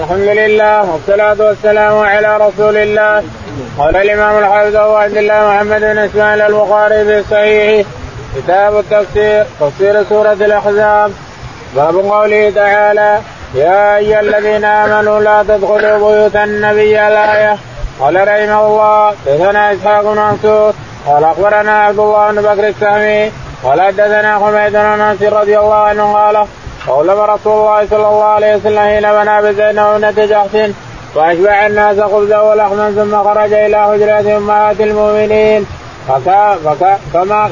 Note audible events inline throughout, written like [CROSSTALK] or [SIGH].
الحمد لله والصلاة والسلام على رسول الله. قال الإمام الحافظ أبو عبد الله محمد بن إسماعيل البخاري في صحيحه كتاب التفسير تفسير سورة الأحزاب. باب قوله تعالى يا أيها الذين آمنوا لا تدخلوا بيوت النبي الآية. قال رحمه الله حدثنا إسحاق بن منصور قال أخبرنا عبد الله بن بكر السامي قال حدثنا حميد بن رضي الله عنه قال قولم رسول الله صلى الله عليه وسلم حين بنى بزينب ابنة جحش وأشبع الناس خبزا ولحما ثم خرج إلى حجرات أمهات المؤمنين. فكا فكا فما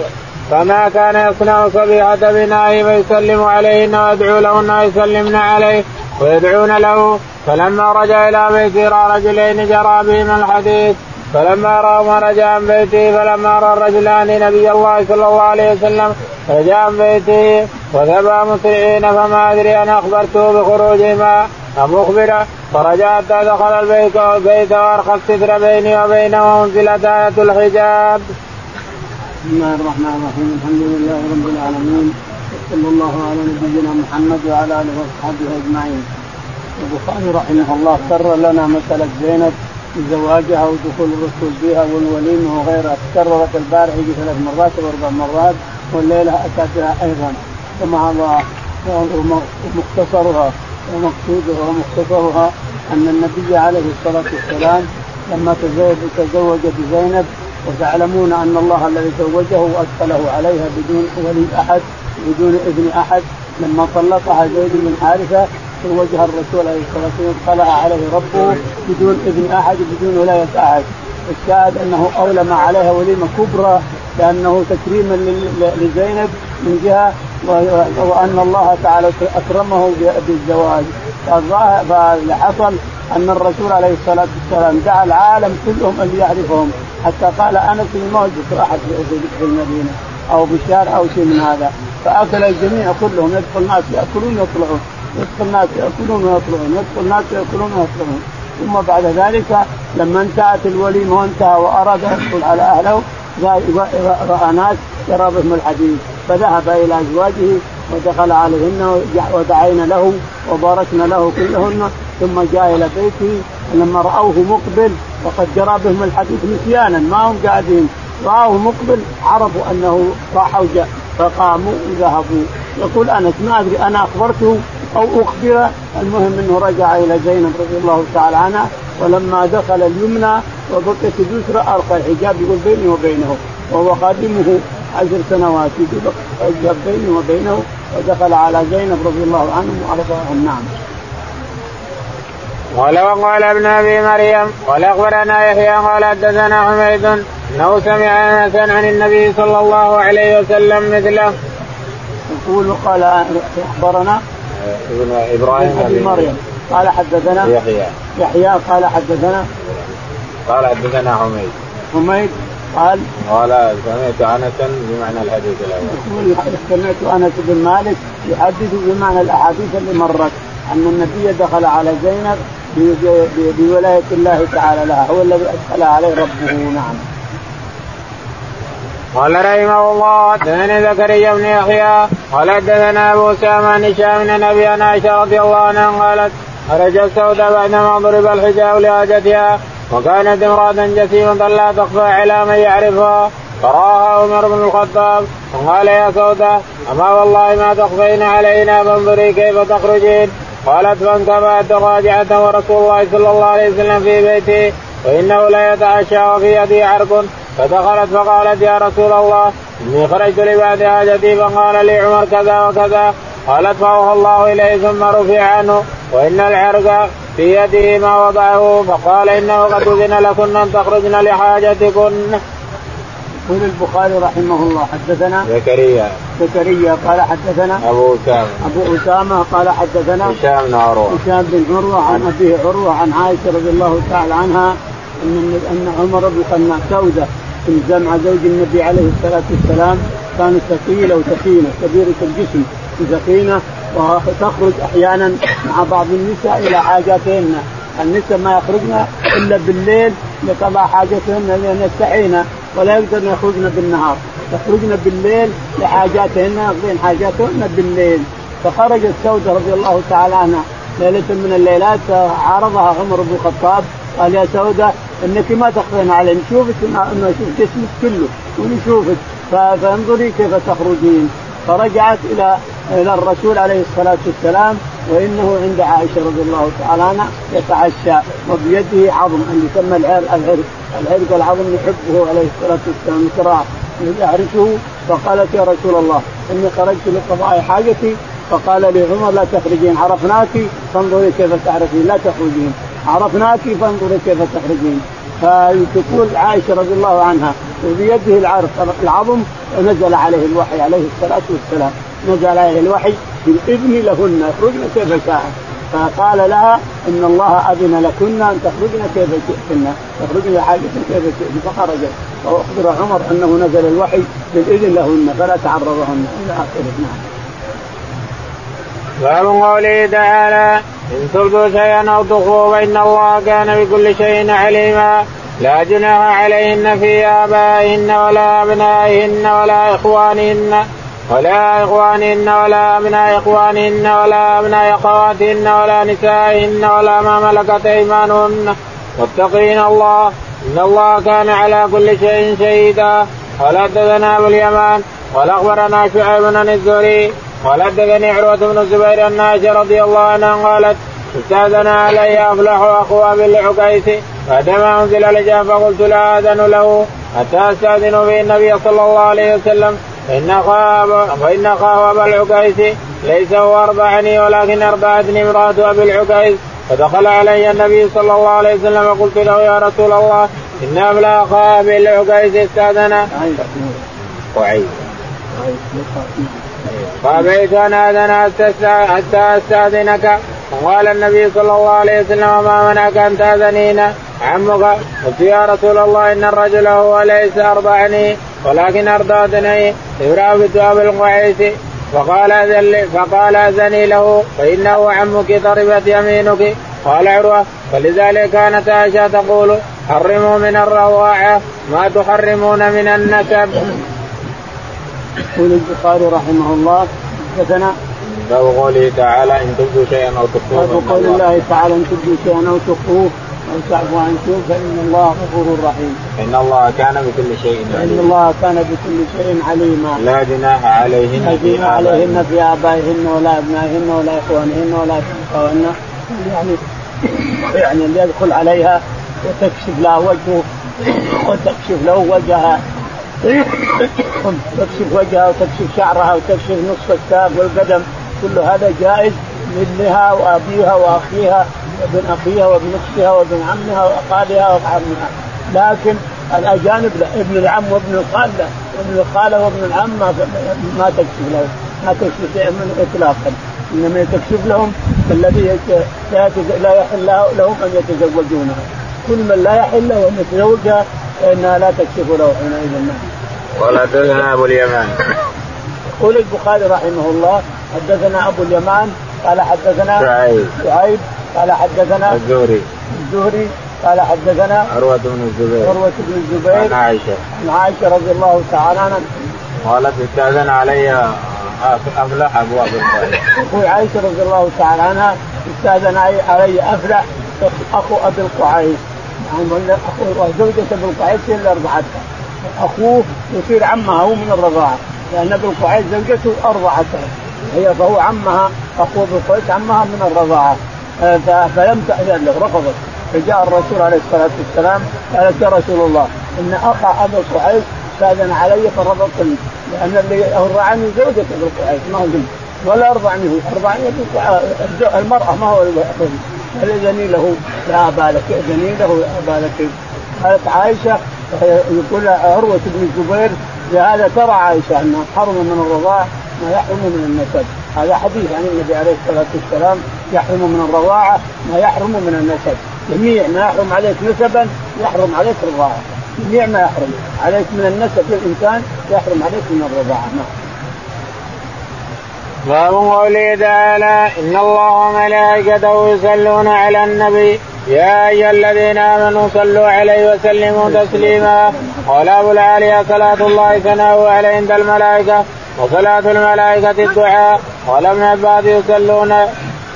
فما كان يصنع صبيحة بنائه فيسلم عليهن ويدعو لهن ويسلمن عليه ويدعون له. فلما رجع إلى بيته رجلين جرى بهما الحديث. فلما راى رجع عن بيته فلما راى الرجلان نبي الله صلى الله عليه وسلم رجع عن بيته وذهبا مسرعين فما أدري ان أخبرته بخروجهما أم أخبره فرجع حتى دخل البيت والبيت وارخى الستر بيني وبينه وأنزلت آية الحجاب. بسم الله الرحمن الرحيم الحمد لله رب العالمين وصلى الله على نبينا محمد وعلى آله وأصحابه أجمعين. البخاري رحمه الله كرر لنا مسألة زينب زواجها ودخول الرسول بها والوليمة وغيرها. تكررت البارحة ثلاث مرات واربع مرات والليلة اتى بها أيضا. هذا ومختصرها ومقصودها ومختصرها أن النبي عليه الصلاة والسلام لما تزوج بزينب وتعلمون أن الله الذي زوجه وادخله عليها بدون ولي أحد بدون اذن أحد. لما طلقها زيد بن حارثة زوجها الرسول عليه الصلاة والسلام طلع عليه ربه بدون إذن أحد وبدون ولاية أحد. الشاهد أنه أولم عليها وليمة كبرى لأنه تكريما لزينب من جهة وأن الله تعالى أكرمه بالزواج. فاللي حصل أن الرسول عليه الصلاة والسلام دعا العالم كلهم ان يعرفهم حتى قال أنس ما وجدت أحد في المدينة أو بالشارع أو شيء من هذا. فأكل الجميع كلهم يدخل الناس يأكلون ويطلعون. يدخل الناس يأكلون ويطلعون يدخل الناس يأكلون ويطلعون ثم بعد ذلك لما انتهت الوليمه وانتهى وأراد يدخل على أهله رأى ناس يرى بهم الحديث. فذهب إلى أزواجه ودخل عليهن ودعينا له وباركنا له كلهن. ثم جاء إلى بيته لما رأوه مقبل وقد جرى بهم الحديث نسيانا ما هم قاعدين. راوه مقبل عرفوا أنه راح وجاء فقاموا وذهبوا. يقول أنس ما أدري أنا أخبرته أو أخبر المهم إنه رجع إلى زينب رضي الله تعالى عنها ولما دخل اليمنى وبقيت اليسرى ألقى الحجاب يقول بيني وبينه وهو خادمه عشر سنوات يقول حجاب بيني وبينه ودخل على زينب رضي الله عنه وعرضها نعم. قال وقال ابن أبي مريم قال أخبرنا يحيى قال حدثنا حميد إنه سمع انسا عن النبي صلى الله عليه وسلم مثله. يقول قال أخبرنا ابن إبراهيم ابي مريم. قال حدثنا يحيى. يحيى قال حدثنا قال حدثنا حميد. حميد قال قال سمعت انسا بمعنى الحديث الأول. سمعت أنس بن مالك يحدث بمعنى الأحاديث اللي مرت أن النبي دخل على زينب بولاية الله تعالى لها هو الذي أدخل عليه ربه. نعم. قال رحمه الله حدثني زكريا بن يحيى قال حدثنا أبو اسامه عن هشام بن أبي عائشة رضي الله عنها قالت خرج السوداء بعدما ضرب الحجاب لحاجتها وكانت امرأة جسيمة لا تخفى على من يعرفها فراها عمر بن الخطاب وقال يا سوداء أما والله ما تخفين علينا فانظري كيف تخرجين؟ قالت فانتبهت راجعة ورسول الله صلى الله عليه وسلم في بيته وانه لا يتعشى وفي يدي عرق. فدخلت فقالت يا رسول الله إني خرجت لبعد حاجتي فقال لي عمر كذا وكذا. قالت فأوحى الله إليه ثم رفع عنه وإن العرق في يده ما وضعه فقال إنه قد أذن لكن أن تخرجن لحاجتكن. يقول البخاري رحمه الله حدثنا زكريا. زكريا قال حدثنا أبو أسامة. أبو أسامة قال حدثنا هشام بن عروة. هشام بن عروة عن أبيه عروة عن عائشة رضي الله تعالى عنها أن أن عمر بن خناع سوده في جمع زوج النبي عليه الصلاة والسلام. كانت ثقيله وتخينه كبيره الجسم ثقينه وتخرج أحيانا مع بعض النساء إلى حاجاتهن. النساء ما يخرجن إلا بالليل لقضاء حاجتهن لأن يستحين ولا يقدرن يخرجن بالنهار. يخرجن بالليل لحاجاتهن يقضين حاجاتهن بالليل. فخرجت سوده رضي الله تعالى عنها ليلة من الليلات عارضها عمر بن الخطاب. قال يا سوده إنك ما تخفين علي نشوفك نشوف جسمك كله ونشوفك. فانظري كيف تخرجين. فرجعت إلى إلى الرسول عليه الصلاة والسلام وإنه عند عائشة رضي الله تعالى عنها يتعشى وبيده عظم اللي يسمى العرق العرق العرق العظم يحبه عليه الصلاة والسلام كراع يعرفه فقالت يا رسول الله إني خرجت لقضاء حاجتي. فقال لي عمر لا تخرجين عرفناك. فانظري كيف تعرفين لا تخرجين. عرفناك فانظري كيف تخرجين. فتقول عائشة رضي الله عنها وبيده العرق العظم نزل عليه الوحي عليه الصلاة والسلام. نزل عليه الوحي بالاذن لهن يخرجن كيف شاء. فقال لها إن الله أذن لكن أن تخرجن كيف شئتن تخرجن لحاجة كيف شئتن. فخرجت. وأخبر عمر أنه نزل الوحي بالاذن لهن فلا تعرضهن إلى اخره نعم. باب قوله تعالى إن تبدوا شيئا أو تخفوه فإن الله كان بكل شيء عليما. لا جناح عليهن في آبائهن ولا أبنائهن ولا إخوانهن ولا إخوانهن ولا أبناء إخوانهن ولا أبناء أخواتهن ولا نسائهن ولا ما ملكت أيمانهن. واتقين الله. إن الله كان على كل شيء شهيدا. قال حدثنا أبو اليمان قال أخبرنا شعيب بن الزهري. قال حدثني عروة بن الزبير أن عائشة رضي الله عنها قالت استاذن علي أفلح واخو ابي بعدما أنزل الحجاب فقلت لا أذن له حتى أستأذن به النبي صلى الله عليه وسلم. فإن خاب فإن خاف أبا العكيس ليس هو أرضعني ولكن أرضعتني امرأة أبي العكيس. فدخل علي النبي صلى الله عليه وسلم وقلت له يا رسول الله إن أبلا خاف أبي العكيس أستأذن. وعيد. فأبيت أن آذن حتى أستأذنك وقال النبي صلى الله عليه وسلم ما منعك أن تأذنين عمك؟ قلت يا رسول الله إن الرجل هو ليس أرضعني ولكن أرضعتني إبراهيم أبي القعيس فقال أذن فقال أذني له فإنه عمك ضربت يمينك. قال عروة فلذلك كانت عائشة تقول حرموا من الرواعة ما تحرمون من النسب. يقول البخاري رحمه الله حدثنا باب قوله تعالى إن تبدوا شيئا أو تخفوه باب قول الله تعالى إن تبدوا شيئا أو تخفوه أو تعفوا عن سوء فإن الله غفور رحيم. إن الله كان بكل شيء عليما. إن الله كان بكل شيء عليما. لا جناح عليهن لا جناح عليهن في آبائهن ولا أبنائهن ولا إخوانهن ولا اخوانهن يعني يعني اللي يدخل عليها وتكشف له وجهه وتكشف له وجهها [LAUGHS] تكشف وجهها وتكشف شعرها وتكشف نصف الكاف والقدم. كل هذا جائز لابنها وأبيها وأخيها وابن أخيها وابن أختها وابن عمها وخالها وعمها لكن الأجانب لا ابن العم وابن الخال لا. ابن الخالة وابن العم ما, ما تكشف له ما تكشف من اطلاقا. إنما تكشف لهم الذي لا يحل لهم أن يتزوجونها. كل من لا يحل له أن يتزوجها فإنها لا تكشف له حينئذ. نعم. قال حدثنا أبو اليمان. يقول البخاري رحمه الله حدثنا أبو اليمان قال حدثنا شعيب. شعيب قال حدثنا الزهري. الزهري قال حدثنا عروة بن الزبير. عروة بن الزبير. عن عائشة. عن عائشة رضي الله تعالى عنها. قالت استأذن علي أفلح أبو أبي القعيس يقول عائشة رضي الله تعالى عنها استأذن علي أفلح أخو أبي القعيس. يعني أخو زوجة أبي القعيس هي اللي أرضعتها. أخوه يصير عمها هو من الرضاعة. لأن أبي القعيس زوجته أرضعته هي فهو عمها أخوه بالقيس عمها من الرضاعة. آه، فلم تأذن له رفضت. فجاء الرسول عليه الصلاة والسلام قالت يا رسول الله إن أخا ابي القعيس استاذن علي فرفضتني لأن اللي أرضعني زوجة ابي القعيس ما هو ولا أرضعني هو. أرضعني المرأة ما هو فاذني له لا أبا لك اذني له يا أبا لك. قالت عائشة يقول عروة بن الزبير لهذا ترى عائشة انها حرم من الرضاع ما يحرم من النسب. هذا حديث عن النبي عليه الصلاة والسلام يحرم من الرضاعه ما يحرم من النسب. جميع ما يحرم عليك نسبا يحرم عليك رضاعة. جميع ما يحرم عليك من النسب للإنسان يحرم عليك من الرضاعة. نعم. باب قوله تعالى إن الله وملائكته يصلون على النبي يا أيها الذين آمنوا صلوا عليه وسلموا تسليما. قال أبو العاليه صلاه الله ثناؤه عليه عند الملائكة وصلاة الملائكة الدعاء. قال ابن عباس يصلون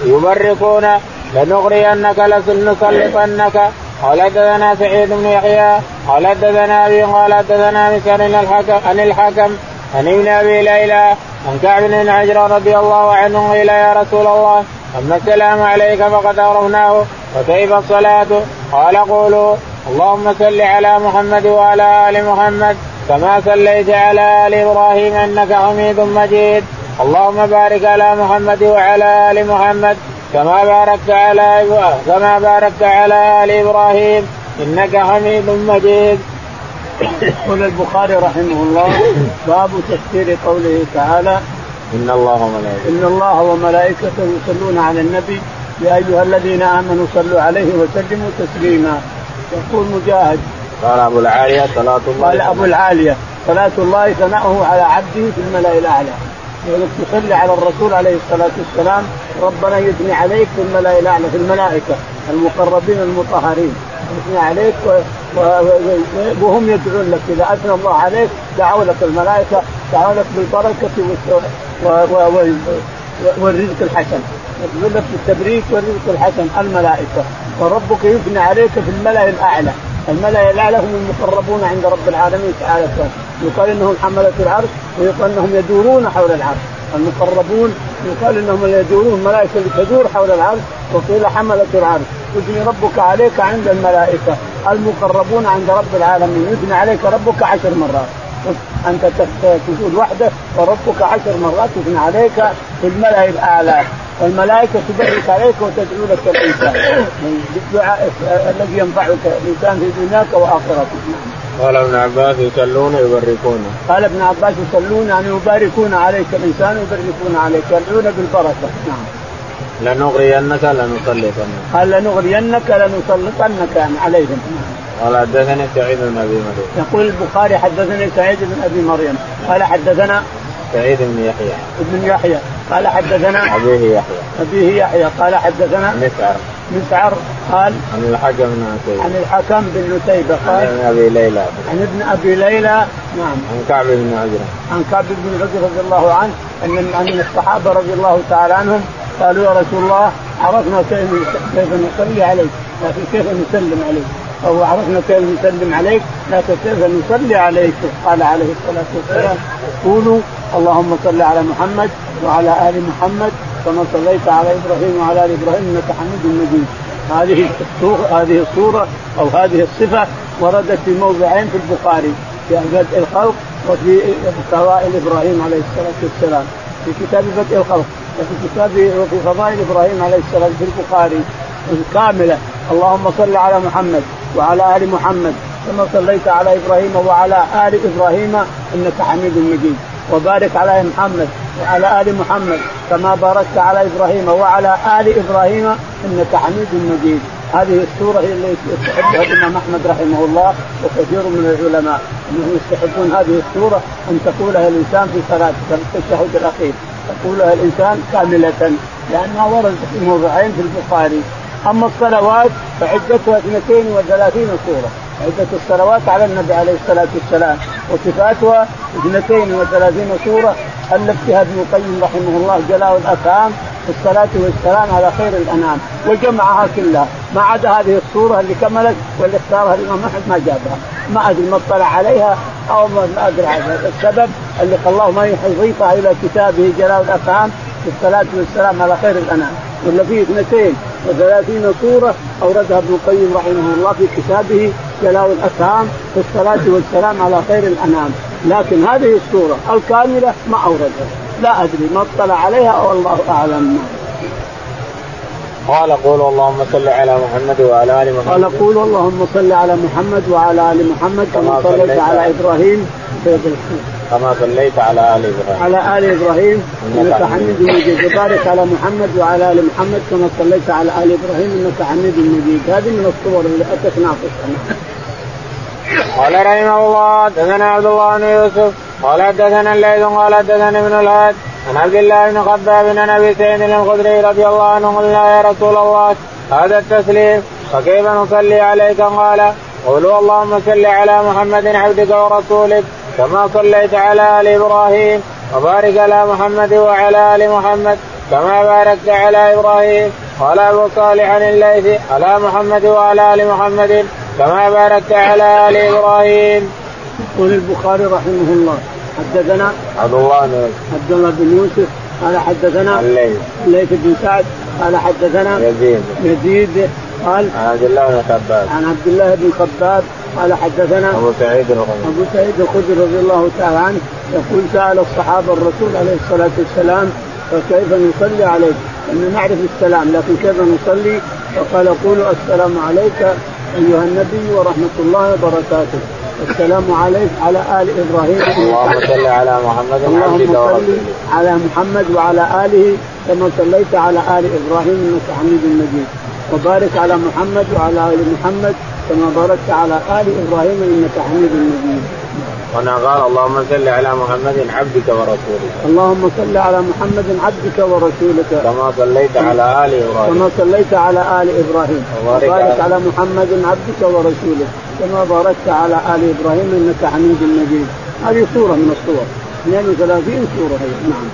يبركون. لنغرينك لنسلطنك. قال حدثنا سعيد بن يحيى. قال حدثنا أبي قال حدثنا الحكم عن الحكم عن ابن أبي ليلى عن كعب بن عجر رضي الله عنه قيل يا رسول الله أما السلام عليك فقد عرفناه وكيف الصلاة؟ قال قولوا اللهم صل على محمد وعلى آل محمد كما صليت على آل إبراهيم إنك حميد مجيد اللهم بارك على محمد وعلى آل محمد كما باركت على كما باركت على آل إبراهيم إنك حميد مجيد. يقول البخاري رحمه الله باب تفسير قوله تعالى إن الله وملائكته إن الله وملائكته يصلون على النبي يا أيها الذين آمنوا صلوا عليه وسلموا تسليما. يقول مجاهد. قال أبو العالية صلاة الله قال أبو العالية صلاة الله ثناؤه على عبده في الملأ الأعلى. يقول تصلي على الرسول عليه الصلاة والسلام ربنا يثني عليك في الملأ الأعلى في الملائكة المقربين المطهرين. يثني عليك وهم يدعون لك. إذا أثنى الله عليك دعوا لك الملائكة دعوا لك بالبركة والرزق الحسن. يقول لك بالتبريك والرزق الحسن الملائكة. وربك يثني عليك في الملأ الأعلى. الملأ الأعلى هم المقربون عند رب العالمين تعالى. يقال إنهم حملة العرش ويقال إنهم يدورون حول العرش. المقربون يقال إنهم يدورون الملائكة اللي تدور حول العرش. وقيل حملة العرش. يثني ربك عليك عند الملائكة. المقربون عند رب العالمين. يثني عليك ربك عشر مرات. أنت تقول وحدك وربك عشر مرات يثني عليك في الملأ الأعلى. والملائكة تبارك عليك وتدعو لك الإنسان. بالدعاء الذي ينفعك الإنسان في دنياك وآخرتك. قال ابن عباس يصلون يبركون. قال ابن عباس يصلون يعني يباركون عليك الإنسان يبركون عليك. يدعون بالبركة. نعم. لنغرينك لنسلطنك. قال لنغرينك لنسلطنك يعني عليهم. قال حدثني سعيد بن أبي مريم. يقول البخاري حدثني سعيد بن أبي مريم. قال حدثنا سعيد بن يحيى. ابن يحيى. قال حدثنا أبيه يحيى. أبيه يحيى. قال حدثنا مسعر. مسعر قال عن الحكم بن عتيبة. عن الحكم بن نتيبة قال عن ابن أبي ليلى. عن ابن أبي ليلى. نعم. عن كعب بن عجرة. عن كعب بن عجرة رضي الله عنه أن أن الصحابة رضي الله تعالى عنهم قالوا يا رسول الله عرفنا كيف كيف نصلي عليك لكن كيف نسلم عليك؟ أو عرفنا كيف نسلم عليك لكن كيف نصلي عليك؟ قال عليه الصلاة والسلام قولوا اللهم صل على محمد وعلى آل محمد كما صليت على إبراهيم وعلى آل إبراهيم إنك حميد مجيد. هذه هذه الصورة أو هذه الصفة وردت في موضعين في البخاري في بدء الخلق وفي فضائل إبراهيم عليه الصلاة والسلام. في كتاب بدء الخلق وفي كتاب وفي فضائل إبراهيم عليه السلام في البخاري. كاملة اللهم صل على محمد وعلى آل محمد كما صليت على إبراهيم وعلى آل إبراهيم إنك حميد مجيد. وبارك على محمد وعلى آل محمد كما باركت على إبراهيم وعلى آل إبراهيم إنك حميد مجيد. هذه السورة هي التي يستحبها الإمام أحمد رحمه الله وكثير من العلماء. إنهم يستحبون هذه السورة أن تقولها الإنسان في صلاته في التشهد الاخير تقولها الإنسان كاملة لأنها وردت في موضعين في البخاري. أما الصلوات فعدتها 32 سوره عدة الصلوات على النبي عليه الصلاة والسلام وصفاتها 32 سورة ألف فيها ابن القيم رحمه الله جلاء الأفهام في الصلاة والسلام على خير الأنام وجمعها كلها. ما عدا هذه الصورة اللي كملت واللي اختارها الإمام أحمد ما جابها. ما أدري ما اطلع عليها أو ما أدري عنها السبب اللي الله ما يضيفها إلى كتابه جلاء الأفهام في الصلاة والسلام على خير الأنام ولا فيه اثنتين وثلاثين سورة أوردها ابن القيم رحمه الله في كتابه جلاء الأفهام في الصلاة والسلام على خير الأنام. لكن هذه السورة الكاملة ما أوردها. لا أدري ما اطلع عليها أو الله أعلم. قال قولوا اللهم صل على محمد وعلى آل محمد. قال قولوا اللهم صل على محمد وعلى آل محمد كما صليت على إبراهيم. كما صليت على آل إبراهيم. على آل إبراهيم إنك حميد. مجيد. وبارك على محمد وعلى آل محمد كما صليت على آل إبراهيم إنك حميد مجيد. هذه من الصور اللي أتت ناقصة. قال رحمه الله حدثنا عبد الله بن يوسف. قال حدثنا الليث قال حدثنا ابن الهاد. عن عبد الله بن خباب بن أبي سعيد الخدري رضي الله عنه قلنا يا رسول الله هذا التسليم فكيف نصلي عليك؟ قال قولوا اللهم صل على محمد عبدك ورسولك كما صليت على آل إبراهيم وبارك على محمد وعلى آل محمد كما باركت على إبراهيم قال أبو صالح عن الليث على محمد وعلى آل محمد كما باركت على آل إبراهيم. يقول البخاري رحمه الله حدثنا عبد الله بن عبد الله بن يوسف قال حدثنا الليث. الليث بن سعد قال حدثنا يزيد. يزيد قال عن عبد الله بن خباب. عن عبد الله بن خباب قال حدثنا أبو سعيد الخدري أبو سعيد الخدري رضي الله تعالى عنه يقول سأل الصحابة الرسول عليه الصلاة والسلام فكيف نصلي عليك؟ ان نعرف السلام لكن كيف نصلي؟ فقال قولوا السلام عليك أيها النبي ورحمة الله وبركاته السلام عليك على آل إبراهيم اللهم صل على محمد اللهم صل على محمد وعلى آله كما صليت على آل إبراهيم إنك حميد مجيد وبارك على محمد وعلى آل محمد كما باركت على آل إبراهيم إنك حميد مجيد. هنا قال اللهم صل على محمد عبدك ورسولك. اللهم صل على محمد عبدك ورسولك. كما صليت على آل إبراهيم. كما صليت على آل إبراهيم. وبارك على- على محمد عبدك ورسولك. كما باركت على آل إبراهيم إنك حميد مجيد. هذه صوره من الصور 32 صوره هي. نعم.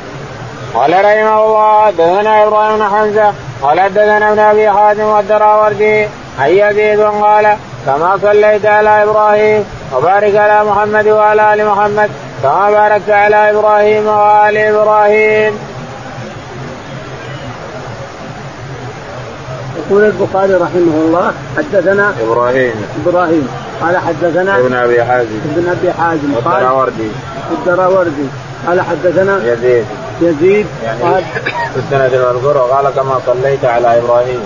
قال رحمه الله حدثنا إبراهيم بن حمزة قال حدثنا ابن أبي حاتم والدراوردي عن يزيد قال كما صليت على إبراهيم وبارك على محمد وعلى آل محمد كما باركت على إبراهيم وآل إبراهيم. يقول البخاري رحمه الله حدثنا إبراهيم. إبراهيم. قال حدثنا ابن أبي حازم. ابن أبي حازم. قال والدراوردي. الدراوردي. قال حدثنا يزيد. يزيد. يعني قال في السند المذكور قال كما صليت على إبراهيم.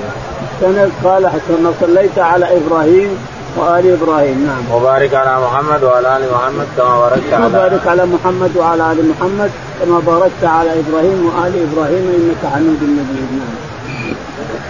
سند قال كما صليت على إبراهيم وآل إبراهيم. نعم. وبارك على محمد وعلى آل محمد كما باركت على وبارك على محمد وعلى آل محمد كما باركت على إبراهيم وآل إبراهيم إنك حميد مجيد. نعم.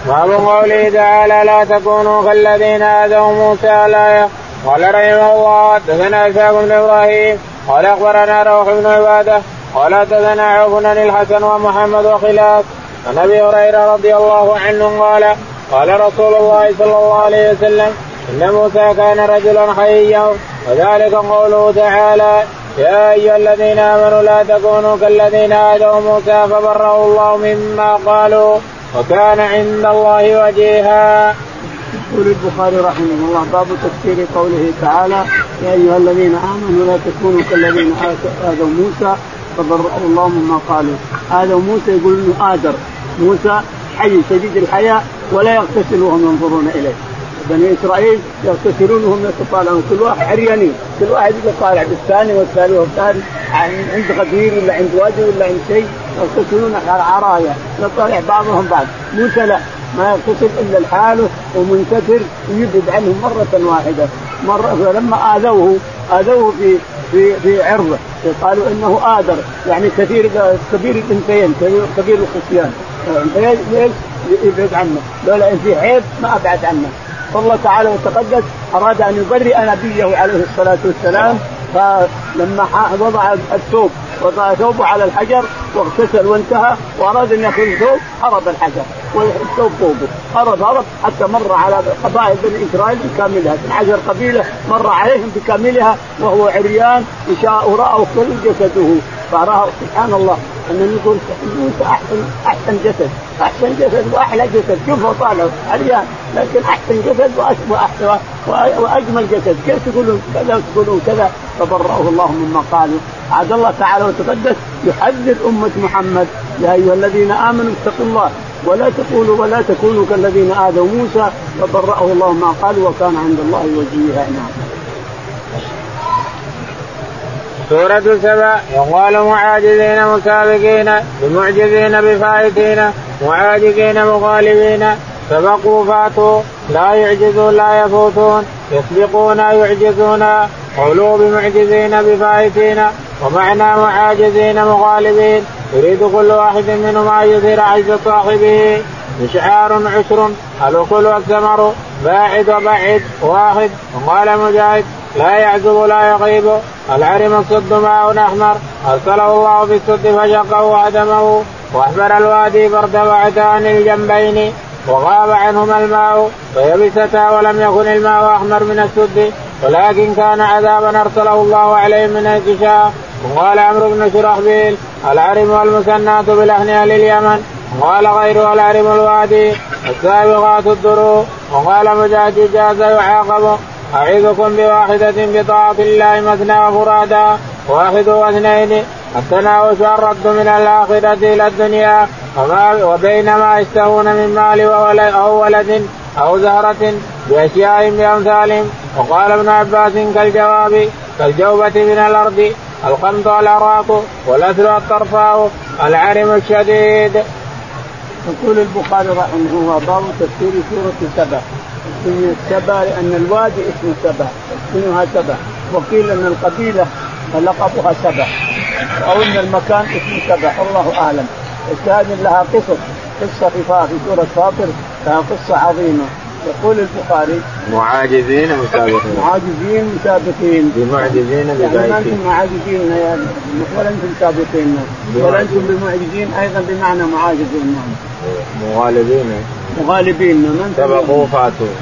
باب قوله تعالى لا تكونوا كالذين آذوا موسى لا قال رحمه الله حدثنا إسحاق بن إبراهيم قال أخبرنا روح بن عبادة قال حدثنا بن الحسن ومحمد وخلاف عن أبي هريرة رضي الله عنه قال قال رسول الله صلى الله عليه وسلم إن موسى كان رجلا حيا وذلك قوله تعالى يا أيها الذين آمنوا لا تكونوا كالذين آذوا موسى فبره الله مما قالوا وكان عند الله وجيها. يقول البخاري رحمه الله باب تفسير قوله تعالى يا أيها الذين آمنوا لا تكونوا كالذين آذوا موسى فبرأه الله مما قالوا. اذوا موسى يقول إنه آدر موسى حي شديد الحياة ولا يغتسل وهم ينظرون إليه. بني إسرائيل يغتسلون وهم يتطالعون. كل واحد عريانين كل واحد يبقى طالع بالثاني والثاني والثاني عند غدير ولا عند وادي ولا عند شيء يغتسلون على عرايا يطالع بعضهم بعض. موسى لا. ما يغتسل إلا لحاله ومنكسر ويبعد عنهم مرة واحدة. مرة فلما آذوه آذوه في في في عرضه قالوا إنه آدر يعني كثير كبير الانثيين كبير الخصيان يبعد عنه. لولا إن في عيب ما أبعد عنه. فالله تعالى وتقدس أراد أن يبرئ نبيه عليه الصلاة والسلام فلما وضع الثوب وضع ثوبه على الحجر واغتسل وانتهى وأراد أن يأخذ ثوب هرب الحجر والثوب فوقه. هرب هرب حتى مر على قبائل بني إسرائيل بكاملها. 12 قبيلة مر عليهم بكاملها وهو عريان يشاء راوا كل جسده. فراه سبحان الله ان نقول موسى احسن أحسن جسد أحسن جسد وأحلى جسد. شوفوا طالع عريان. لكن أحسن جسد واحسن وأجمل جسد. كيف تقولون كذا وتقولون كذا؟ فبرأه الله مما قالوا عاد الله تعالى وتقدس يحذر أمة محمد. يا أيها الذين آمنوا اتقوا الله ولا تقولوا ولا تكونوا كالذين آذوا موسى. فبرأه الله ما قالوا وكان عند الله وجيها نعم. سورة سبع يقال معاجزين مسابقين بمعجزين بفائتين معاجزين مغالبين سبقوا فاتوا لا يعجزون لا يفوتون يسبقون يعجزون قولوا بمعجزين بفائتين ومعنى معاجزين مغالبين يريد كل واحد منهما أن يظهر عجز صاحبه. مشعار عشر الأكل والثمر باعد وبعد واحد وقال مجاهد. لا يعزب لا يغيب. العرم الصد ماء أحمر. أرسله الله بالصد فشقه وهدمه وأحمر الوادي فارتفعتا عن الجنبين وغاب عنهما الماء. فيبستا ولم يكن الماء أحمر من السد ولكن كان عذابا أرسله الله عليهم من انكشاف وقال عمرو بن شرحبيل العرم والمسنات بالاهن أهل اليمن. وقال غيره العرم الوادي السابقات الدروع وقال مجاهد جاز يعاقب. أعيذكم بواحدة بطاعة الله مثنى وفرادا واحد واثنين. التناوش الرد من الآخرة إلى الدنيا وبينما يشتهون من مال أو ولد أو زهرة بأشياء بأمثالهم وقال ابن عباس كالجواب كالجوبة من الأرض القمط العراق والأثر الطرفاء العرم الشديد. يقول البخاري رحمه الله باب تفسير سورة سبع سميت سبع لأن الوادي اسمه سبع. اسمها سبع. وقيل أن القبيلة لقبها سبع. أو أن المكان اسمه سبع. الله أعلم. الشاهد لها قصص. قصة في سورة فاطر لها قصة عظيمة. يقول البخاري معاجزين مسابقين معاجزين مسابقين بمعجزين ببايتين يعني ما أنتم معاجزين يعني. ولا أنتم سابقين. ولا أنتم بمعجزين أيضا بمعنى معاجزين. نعم مغالبين. مغالبين. من سبقوا فاتوا.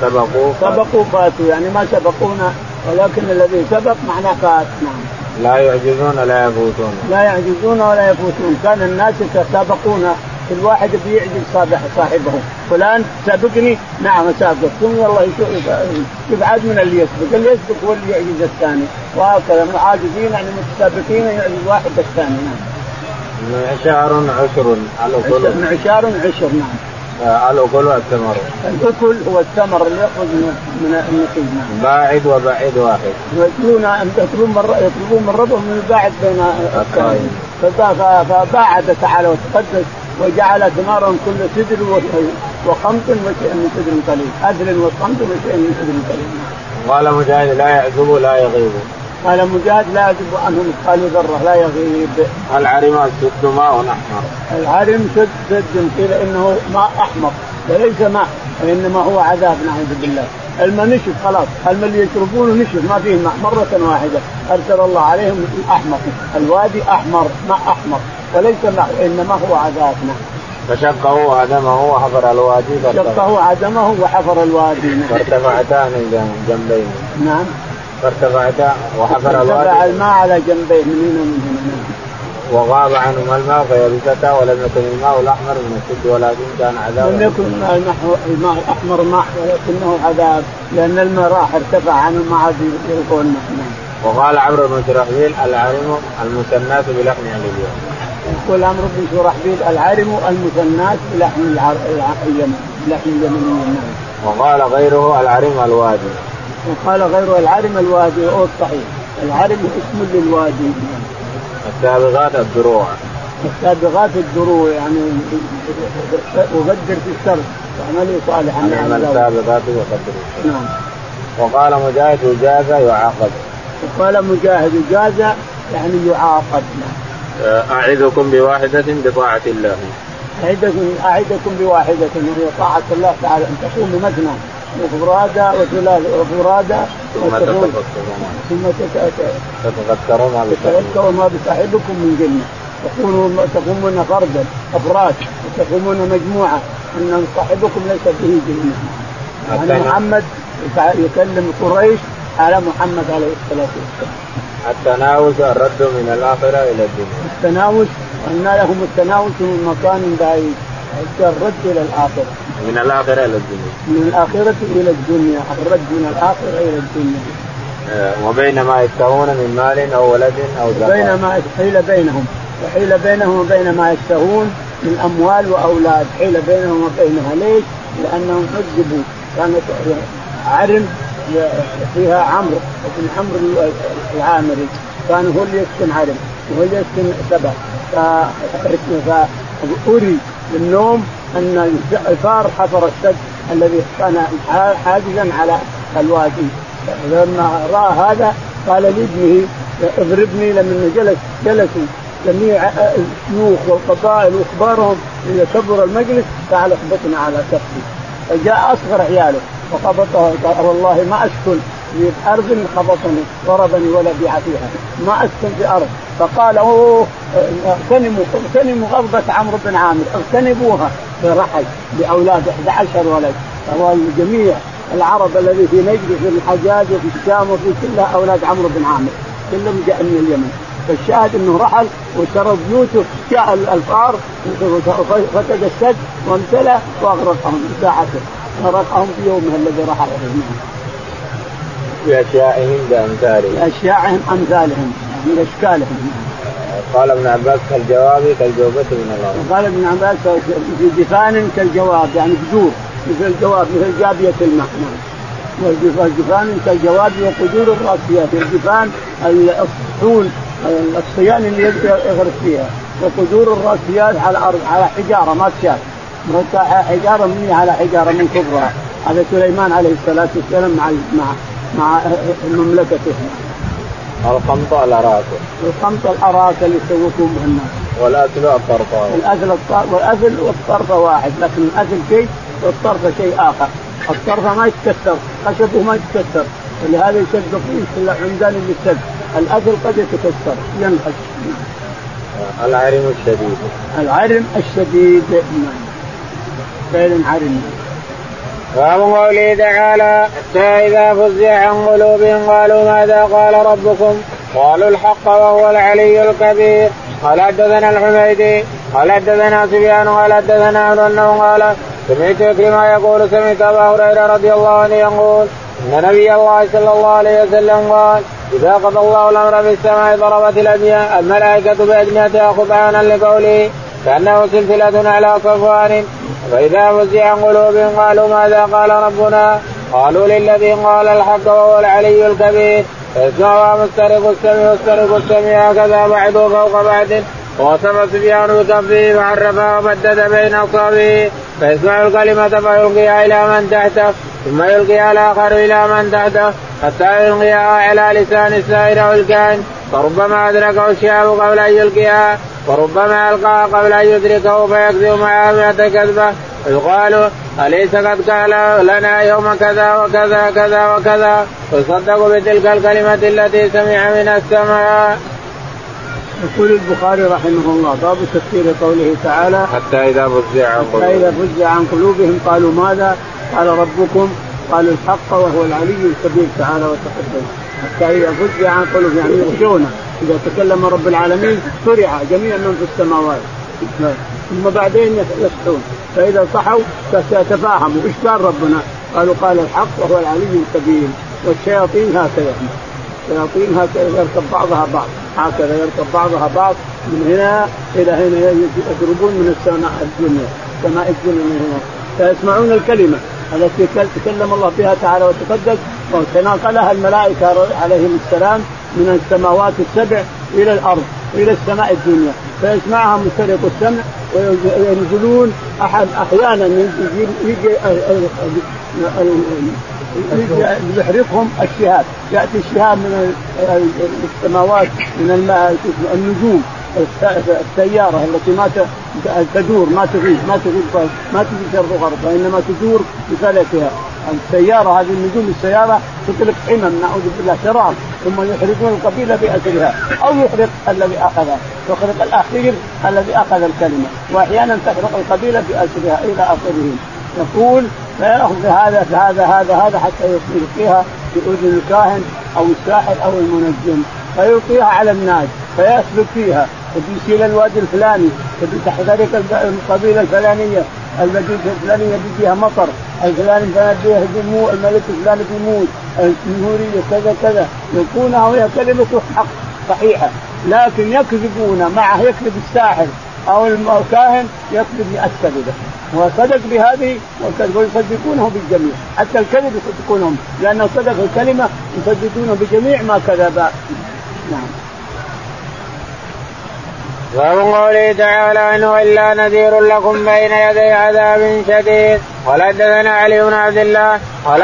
سبقوا سبقوا فاتوا. يعني ما سبقونا ولكن الذي سبق معناه فات. نعم. لا يعجزون ولا يفوتون. لا يعجزون ولا يفوتون. كان الناس يتسابقون. كل واحد بيعجز صاحبه. فلان سابقني. نعم سابق ثم يلا يبعد من اللي يسبق. اللي يسبق هو اللي يعجز الثاني. وهكذا. عاجزين يعني متسابقين يعجز واحد الثاني. نعم. معشار عشر معشار عشر نعم. الاكل والثمر الأكل هو الثمر اللي يخرج من من النخيل نعم. باعد وبعيد واحد. يطلبون يطلبون من يطلبون من ربهم من الباعد بين فباعد تعالى وتقدس وجعل ثمارهم كل سدر وخمط وشيء من سدر قليل. أدل وخمط وشيء من سدر قليل. قال مجاهد لا يعزب لا يغيب. قال مجاهد لا يعزب عنه مثقال ذرة لا يغيب. العرم السد ماء أحمر. العرم سد سد قيل إنه ماء أحمر وليس ماء وإنما هو عذاب نعوذ بالله. الماء نشف خلاص. الماء اللي يشربونه نشف ما فيه ماء. مرة واحدة أرسل الله عليهم الأحمر الوادي أحمر ماء أحمر وليس ماء إنما هو عذاب نعم. فشقه عدمه وحفر الوادي شقه عدمه وحفر الوادي نعم. فارتفعتا من جنبين. نعم. فارتفعتا وحفر الوادي ارتفع الماء على جنبيه من هنا ومن هنا وغاب عنهما الماء فيبستا ولم يكن الماء الأحمر من السد ولكن كان عذاب لم يكن الماء الأحمر ماء ولكنه عذاب لأن الماء راح ارتفع عنه ما عاد يلقون. وقال عمرو بن شرحبيل العارم المثنات بلحم اليوم. يقول عمرو بن شرحبيل العارم المثنات بلحم اليمن بلحم نعم. وقال غيره العارم الوادي. وقال غيره العارم الوادي هو الصحيح. العارم اسم للوادي السابغات الدروع. السابغات الدروع يعني وقدر في الشر. واعملوا صالحا. نعم. السابغات وقدر نعم. وقال مجاهد جاز يعاقب. وقال مجاهد جاز يعني يعاقب. أعدكم بواحدة بطاعة الله. أعدكم أعدكم بواحدة وهي طاعة الله تعالى. أن تقوم بمثنى وفرادى وثلاث وفرادى ثم تتذكرون ما تتذكرون ما بصاحبكم من جنة. تكونوا تقومون فردا أفراد وتقومون مجموعة. أن صاحبكم ليس به جنة. يعني محمد يكلم قريش على محمد عليه الصلاة والسلام. التناوش الرد من الآخرة إلى الدنيا. التناوش قلنا لهم التناوش من مكان بعيد. الرد إلى الآخرة. من الآخرة إلى الدنيا. من الآخرة إلى الدنيا الرد من الآخرة إلى الدنيا. آه، وبين ما يشتهون من مال أو ولد أو زكاة. بينما حيل بينهم. وحيل بينهم وبين ما يشتهون من أموال وأولاد. حيل بينهم وبينها ليش؟ لأنهم كذبوا كانت عرم فيها عمرو ابن عمرو العامري. كان هو اللي يسكن عرم وهو اللي يسكن سبع فأري بالنوم أن الفار حفر السد الذي كان حاجزا على الوادي. لما رأى هذا قال لابنه اضربني لما جلس جلسوا. جميع الشيوخ والقبائل وأخبارهم إذا كبر المجلس تعال اخبطنا على كفي فجاء أصغر عياله وقبضه قال والله ما اسكن في ارض خبطني ضربني ولا بيع فيها. ما أسكن في أرض. فقال أوه اغتنموا اغتنموا غضبة عمرو بن عامر اغتنموها. برحل باولاد 11 ولد. فهو جميع العرب الذي في نجد في الحجاز وفي الشام وفي كلها أولاد عمرو بن عامر. كلهم جاء من اليمن. فالشاهد إنه رحل وشرى بيوته جاء الفار فتد السد وامتلأ وأغرقهم ساعته. غرقهم في يومه الذي رحل إليه. بأشيائهم بأمثالهم. بأشيائهم أمثالهم يعني أشكالهم. قال ابن عباس كالجواب كالجوبة من الله. قال ابن عباس في جفان كالجواب يعني جذور مثل الجواب مثل جابية الماء والجفان كالجواب وقدور الراسيات الجفان الصحون الصيان اللي يغرس فيها. وقدور الراسيات على الأرض على حجارة ما تشاف. حجارة مني على حجارة من كبرها. هذا سليمان عليه الصلاة والسلام مع مع مع مملكته القمط الاراكل القمط الاراكل اللي يسوقون به الناس. والأكل الطرفان الاكل والاكل والطرف واحد لكن الاكل شيء والطرف شيء آخر. الطرف ما يتكسر خشبه ما يتكسر. ولهذا يشد في عمدان للسد الاكل قد يتكسر ينخش العرم الشديد. العرم الشديد. نعم فعلا عرم. باب قوله تعالى حتى إذا فزع عن قلوبهم قالوا ماذا قال ربكم؟ قالوا الحق وهو العلي الكبير. قال حدثنا الحميدي قال حدثنا سفيان قال حدثنا عمرو أنه قال سمعت كما يقول سمعت أبا هريرة رضي الله عنه يقول إن نبي الله صلى الله عليه وسلم قال إذا قضى الله الأمر في السماء ضربت الملائكة باجنحتها خطعانا لقوله كأنه سلسلة على صفوان. فإذا فزع عن قلوبهم قالوا ماذا قال ربنا؟ قالوا للذي قال الحق وهو العلي الكبير. فيسمعها مسترق السمع مسترق السمع. هكذا بعده فوق بعد. ووصف سفيان بكفه فعرفها ومدد بين أصابعه. فيسمع الكلمة فيلقيها إلى من تحته. ثم يلقيها الآخر إلى من تحته. حتى يلقيها على لسان السائر أو الكائن فربما أدركه الشهاب قبل أن يلقيها وربما ألقاها قبل أن يدركه فيكذب معها مئة كذبة فيقال أليس قد قال لنا يوم كذا وكذا كذا وكذا ويصدق بتلك الكلمة التي سمع من السماء. يقول البخاري رحمه الله باب تفسير قوله تعالى حتى إذا فزع عن قلوبهم حتى إذا فزع عن قلوبهم قالوا ماذا؟ قال ربكم قالوا الحق وهو العلي الكبير تعالى وتقدم حتى إذا فزع عن قلوبهم يعني يغشون إذا تكلم رب العالمين فرع جميع من في السماوات. ثم بعدين يصحون. فإذا صحوا تفاهموا. إيش قال ربنا؟ قالوا قال الحق وهو العلي الكبير. والشياطين هكذا. الشياطين هكذا يركب بعضها بعض. هكذا يركب بعضها بعض. من هنا إلى هنا يضربون من السماء الدنيا. سماء الدنيا من هنا. فيسمعون الكلمة التي تكلم الله بها تعالى وتقدس وتناقلها الملائكة عليهم السلام من السماوات السبع إلى الأرض إلى السماء الدنيا. فيسمعها مسترق السمع وينزلون احد أحيانا يجي يحرقهم الشهاب. يأتي الشهاب من السماوات من النجوم. السيارة التي ما تدور ما تغيب ما تغيب ما تجي شرق وغرب وإنما تدور بفلكها. السيارة هذه النجوم السيارة تطلق حمم نعوذ بالله شرار ثم يحرقون القبيلة بأسرها أو يحرق الذي أخذها يحرق الأخير الذي أخذ الكلمة وأحيانا تحرق القبيلة بأسرها إلى آخره يقول فيأخذ هذا هذا هذا هذا حتى يلقيها في أذن الكاهن أو الساحر أو المنجم فيلقيها على الناس فيسلك فيها. وبيصير الوادي الفلاني تحترق القبيلة الفلانية المدينة الفلانيه فيها مطر الفلاني الفلاني بيموت الملك الفلاني بيموت الجمهوريه كذا كذا يلقونها وهي كلمة حق صحيحة لكن يكذبون معه يكذب الساحر أو الكاهن يكذب مئة كذبه وصدق بهذه ويصدقونه بالجميع. حتى الكذب يصدقونهم لأنه صدق الكلمة يصدقونه بجميع ما كذب. نعم. باب قوله تعالى انه إلا نذير لكم بين يدي عذاب شديد. قال علي بن عبد الله قال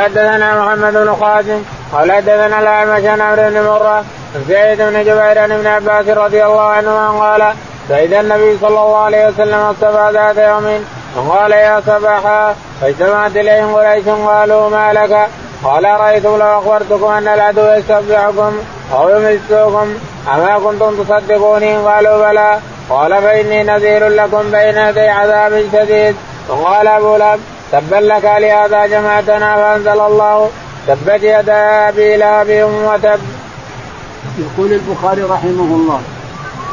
محمد بن قاسم قال حدثنا الأعمش عن عمرو بن مرة سعيد بن جبير عن ابن عباس رضي الله عنهما قال سيد النبي صلى الله عليه وسلم الصبا ذات يوم. وقال يا صباحا فاجتمعت إليهم قريش قالوا ما لك؟ قال رايتم لو أخبرتكم أن العدو يستبدعكم أو يمسكم أما كنتم تصدقوني؟ قالوا بلى. قال فإني نذير لكم بين يدي عذاب شديد. وقال أبو لهب تبا لك لهذا جمعتنا فأنزل الله. تبت يدا أبي لهب وتب. يقول البخاري رحمه الله.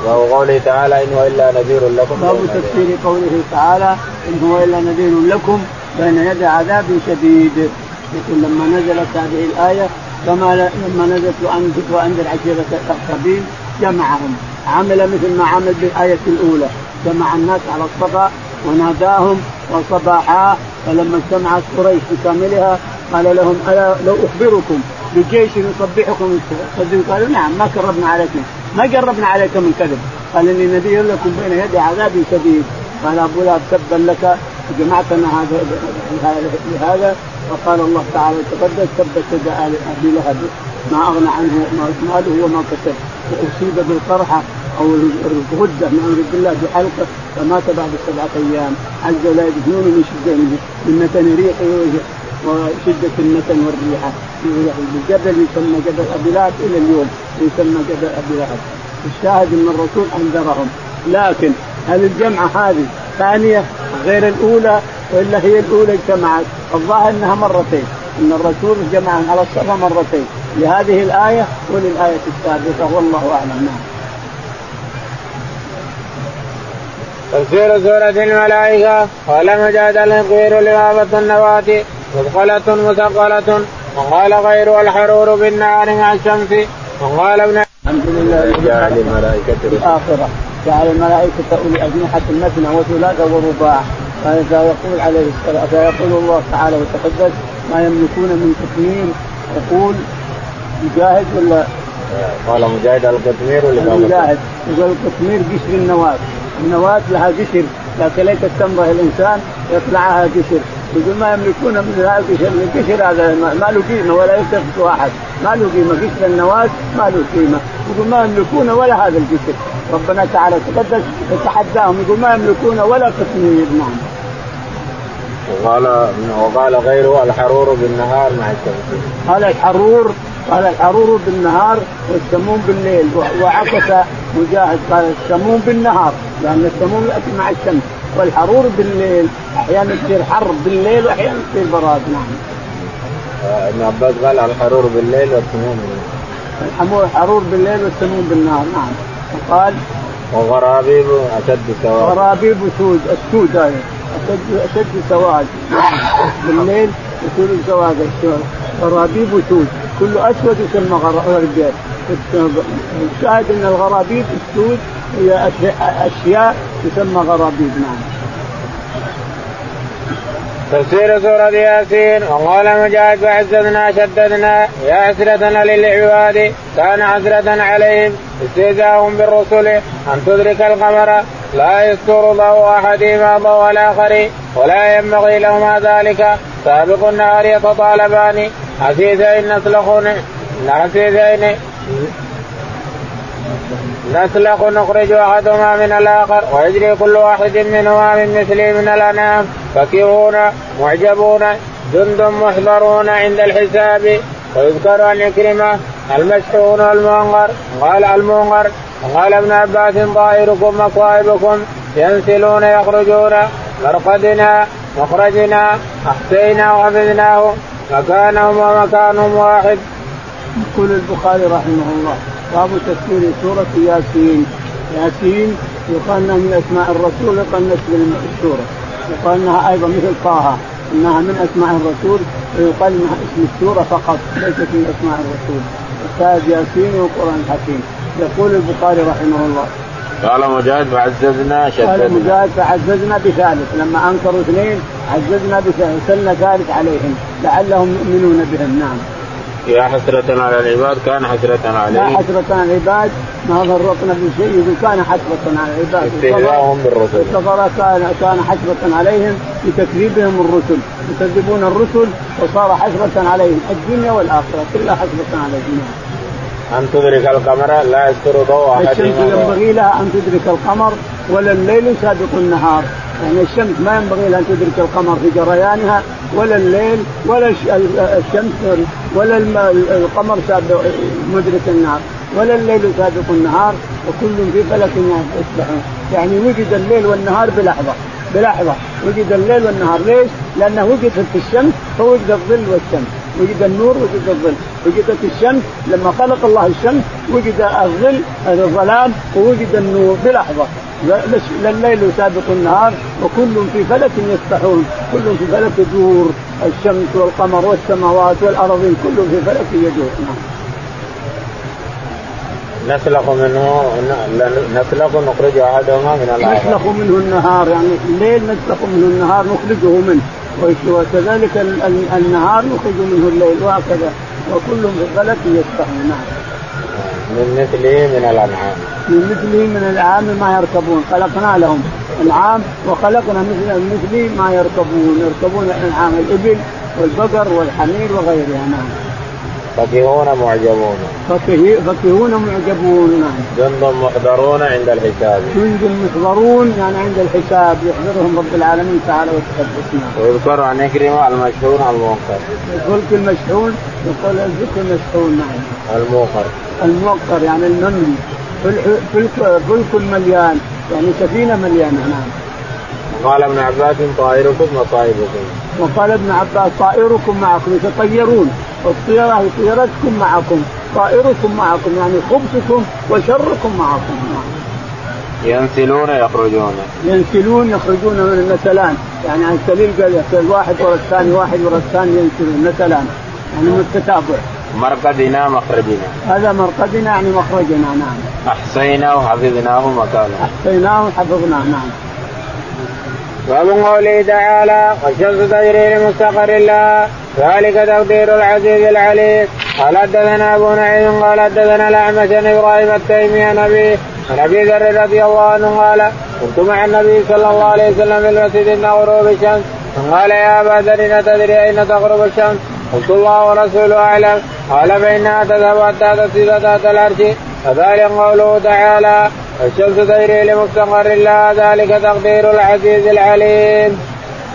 باب قوله تعالى إن هو إلا نذير لكم باب تفسير قوله تعالى إن هو إلا نذير لكم بين يدي عذاب شديد. يقول لما نزلت هذه الآية كما لما نزلت وانذر وأنذر عشيره الأقربين جمعهم. عمل مثل ما عمل بالآية الأولى. جمع الناس على الصفا وناداهم وصباحا فلما اجتمعت قريش بكاملها قال لهم ألا لو أخبركم بجيش يصبحكم كذب؟ قالوا نعم ما قربنا عليكم. ما قربنا عليكم من كذب قال إني نذير لكم بين يدي عذاب شديد. قال أبو لهب تبا لك جمعتنا هذا لهذا وقال الله تعالى تقدس تبت يد أبي لهب. ما أغنى عنه ماله وما كسب. وأصيب بالقرحة أو الغدة نعوذ بالله بحلقة فمات بعد سبعة أيام. عز ولا يدفنون من شده من متن ريحه وشدة المتن والريحه الجبل يسمى جبل أبي لهب إلى اليوم يسمى جبل أبي لهب. الشاهد أن الرسول أنذرهم. لكن هل الجمعة هذه ثانية غير الأولى وإلا هي الأولى اجتمعت؟ الظاهر أنها مرتين. إن الرسول جمعهم على الصفا مرتين. لهذه الآية وللآية السابقة. والله أعلم. نعم. تفسير سورة الملائكة. قال مجاهد الغير لغابة النواة. مثقلة مثقلة وقال غير الحرور بالنار مع الشمس. وقال ابن الحمد لله الملائكة. الآخرة. جعل الملائكة أولي أجنحة مثنى وثلاثة ورباع. فيقول عليه الصلاة فيقول الله تعالى وتقدس ما يملكون من تكمير يقول مجاهد ولا قال مجاهد القطمير ولا مجاهد. يقول القطمير قشر النواة. النواة لها قشر لكن ليست تمره الإنسان يطلعها قشر يقول ما يملكون من هذا القشر القشر هذا ما له قيمة ولا يلتفت أحد. ما له قيمة قشر النواة ما له قيمة. يقول ما يملكون ولا هذا القشر ربنا تعالى تقدس يتحداهم. يقول ما يملكون ولا قطمير نعم وقال وقال غيره الحرور بالنهار مع الشمس قال الحرور قال الحرور بالنهار والسموم بالليل. وعكس مجاهد قال السموم بالنهار لأن السموم يأتي مع الشمس. والحرور بالليل أحيانا يصير حر بالليل وأحيانا يصير براد نعم. آه، ابن عباس قال الحرور بالليل والسموم بالنهار. الحرور بالليل والسموم بالنهار نعم. وقال وغرابيب أشد سواد. غرابيب سود السود هذا اشد أشد سواد بالليل يصير سواد غرابيب سود كل أسود يسمى غرابيب الشاهد أن الغرابيب السود هي اشياء تسمى غرابيب نعم. تفسير سورة ياسين وقال مجاهد فعززنا شددنا يا حسرتنا للعباد كان حسرة عليهم استهزاءهم بالرسل أن تدرك القمر لا يستر ضوء أحدهما ضوء الآخر ولا ينبغي لهما ذلك سابق النهار يتطالبان حسيسين نسلخون حسيسين نسلخ نخرج أحدهما من الآخر ويجري كل واحد منهما من مثله من الانام فكهون معجبون جند محضرون عند الحساب. ويذكر عن عكرمه المشحون والمنغر قال المنغر قال ابن عباس طائركم مصائبكم ينسلون يخرجون. مرقدنا مخرجنا احسينا وحفظناه. مكانهم ومكانهم واحد. يقول البخاري رحمه الله باب تفسير سورة ياسين. ياسين يقال إنها من أسماء الرسول يقال من السورة. يقال إنها أيضا مثل طه إنها من أسماء الرسول ويقال إنها اسم السورة فقط ليست من أسماء الرسول. الشاهد ياسين والقرآن الحكيم. يقول البخاري رحمه الله قال مجاهد فعززنا شددنا. قال مجاهد فعززنا بثالث. لما أنكروا اثنين عززنا بثالث وسلنا ثالث عليهم. لعلهم يؤمنون بهم. نعم. يا حسرة على العباد كان حسرة عليهم يا حسرة على العباد ما فرطنا في شيء كان حسرة على العباد. استهزاءهم بالرسل. الكفرة كان كان حسرة عليهم بتكذيبهم الرسل يكذبون الرسل وصار حسرة عليهم الدنيا والآخرة. كلها حسرة عليهم. أن تدرك القمر لا يستر ضوء أحدهما الشمس ينبغي لها أن تدرك القمر ولا الليل سابق النهار. يعني الشمس ما ينبغي لها أن تدرك القمر في جريانها ولا الليل ولا الشمس ولا القمر سابق مدرك النهار. ولا الليل سابق النهار وكل في فلك يسبحون يعني وجد الليل والنهار بلحظة بلحظة. وجد الليل والنهار ليش؟ لأنه وجدت الشمس فوجد الظل والشمس. وجد النور وجد الظل. وجدت الشمس لما خلق الله الشمس وجد الظل الظلام ووجد النور. بلحظة. لا الليل سابق النهار وكل في فلك يسبحون. كل في فلك يدور. الشمس والقمر والسماوات والارضين كل في فلك يدور. نعم. نسلخ منه نسلخ نخرج أحدهما من النهار نسلخ منه النهار يعني الليل نسلخ منه النهار نخرجه منه. وكذلك النهار نخرج منه الليل وهكذا. وكل في فلك يسبحون نعم. من مثله من الأنعام. من مثله من الأنعام ما يركبون. خلقنا لهم العام وخلقنا مثل مثله ما يركبون. يركبون الأنعام الإبل والبقر والحمير وغيرها. نعم. فكهون معجبون. فكهون معجبون نعم. جند محضرون عند الحساب. جند محضرون يعني عند الحساب يحضرهم رب العالمين تعالى وتقدس نعم ويذكر عن إكرمة المشحون الموقر الفلك المشحون يقول الفلك المشحون نعم. الموقر الموقر يعني المملي فلك فلك مليان يعني سفينة مليانة نعم. قال ابن عباس طائركم وصائبكم وقال ابن عباس طائركم معكم يتطيرون. الطيرة طيرتكم معكم طائركم معكم يعني خبزكم وشركم معكم. ينسلون يخرجون. ينسلون يخرجون من النسلان يعني عن سليل قال واحد ورا الثاني واحد ورا الثاني ينسلون نسلان يعني من التتابع. مرقدنا مخرجنا. هذا مرقدنا يعني مخرجنا نعم. أحصيناه وحفظناه مكانه. أحصيناه وحفظناه نعم. باب قوله تعالى والشمس تجري لمستقر لها ذلك تقدير العزيز العليم. قال حدثنا أبو نعيم قال حدثنا الأعمش عن إبراهيم التيمي عن أبي عن أبي ذر رضي الله عنه قال كنت مع النبي صلى الله عليه وسلم في المسجد عند غروب الشمس قال يا أبا ذر تدري أين تغرب الشمس؟ قلت الله ورسوله أعلم قال فإنها تذهب حتى تصير تحت العرش فذلك قوله تعالى الشمس تجري لمستقر لها ذلك تقدير العزيز العليم.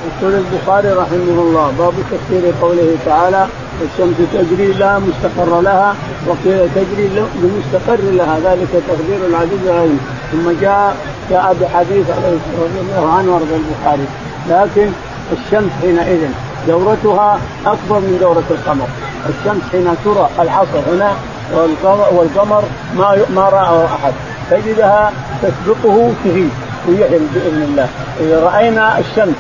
يقول البخاري رحمه الله باب تفسير قوله تعالى الشمس تجري لها مستقر لها وتجري لمستقر لها. ذلك تقدير العزيز العليم. ثم جاء جاء بحديث رضي الله عنه وارضى البخاري. لكن الشمس حينئذ دورتها أكبر من دورة القمر. الشمس حين ترى العصر هنا والقمر ما ما رآه أحد. تجدها تسبقه تغيب ويحل بإذن الله. إذا رأينا الشمس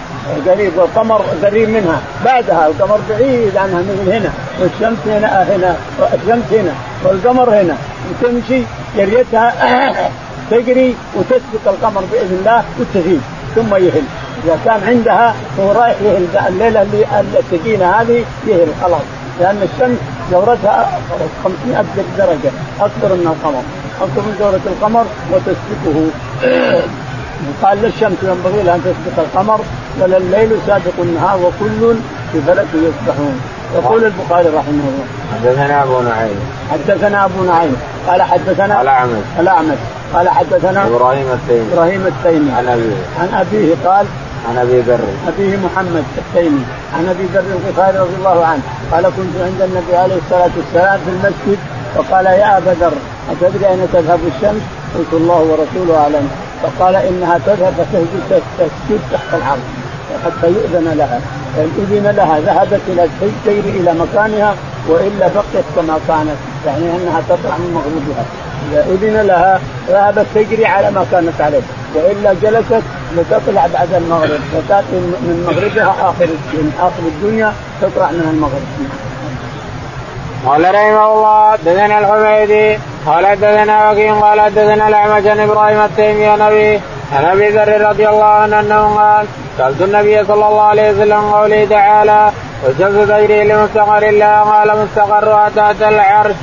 قريب والقمر قريب منها. بعدها القمر بعيد عنها مثل هنا. والشمس هنا هنا. الشمس هنا. والقمر هنا. وتمشي جريتها [COUGHS] تجري وتسبق القمر بإذن الله وتغيب ثم يهل. إذا كان عندها هو رايح يهل. الليلة اللي السكينه هذه يهل. خلاص. لأن الشمس دورتها 500 درجة أكثر من القمر. أكثر من دوره القمر وتسبقه قال للشمس ينبغي لها ان تسبق القمر ولا الليل سابق النهار وكل في فلك يسبحون. يقول البخاري رحمه الله. حدثنا أبو نعيم. حدثنا أبو نعيم. قال حدثنا الاعمش الاعمش قال حدثنا إبراهيم التيمي. إبراهيم التيمي. عن أبيه. عن أبيه قال عن أبي ذر. أبيه محمد التيمي. عن أبي ذر الغفاري رضي الله عنه. قال كنت عند النبي عليه الصلاة والسلام في المسجد. فقال يا أبا ذر. أتدري اين تذهب الشمس؟ قلت الله ورسوله أعلم. فقال إنها تذهب فتسجد تسجد تحت العرش حتى يؤذن لها. فان اذن لها ذهبت إلى تجري إلى مكانها وإلا بقيت كما كانت. يعني أنها تطلع من مغربها. إذا إذن لها ذهبت تجري على ما كانت عليه. وإلا جلست لتطلع بعد المغرب. وتأتي من مغربها اخر من آخر الدنيا تطلع من المغرب. قال رحمه الله دثنا الحميدي قال حدثنا وكيع قال حدثنا الأعمش عن إبراهيم التيمي عن أبي عن أبي ذر رضي الله عنه أنه قال سألت النبي صلى الله عليه وسلم قوله تعالى والشمس تجري لمستقر الله قال مستقرها تحت العرش.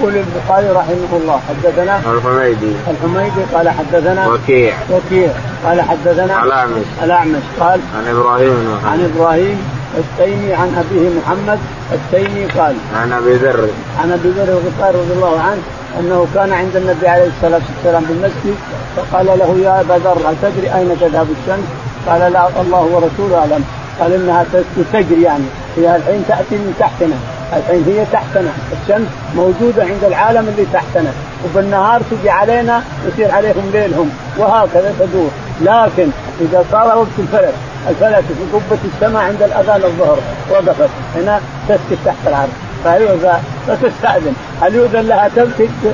يقول البخاري رحمه الله حدثنا الحميدي. الحميدي قال حدثنا وكيع. وكيع قال حدثنا الأعمش. الأعمش قال عن إبراهيم. عن إبراهيم التيمي عن أبيه محمد التيمي قال عن أبي ذر. عن أبي ذر الغفاري رضي الله عنه أنه كان عند النبي عليه الصلاة والسلام في المسجد فقال له يا أبا ذر هل تدري أين تذهب الشمس؟ قال لا الله ورسوله أعلم. قال إنها تجري يعني هي الحين تأتي من تحتنا الحين هي تحتنا الشمس موجودة عند العالم اللي تحتنا وبالنهار تجي علينا يصير عليهم ليلهم وهكذا تدور. لكن إذا صار وقت الفلك الفلكي في قبة السماء عند الأذان الظهر وقفت هنا تسكت تحت العرش. فتستأذن هل يؤذن لها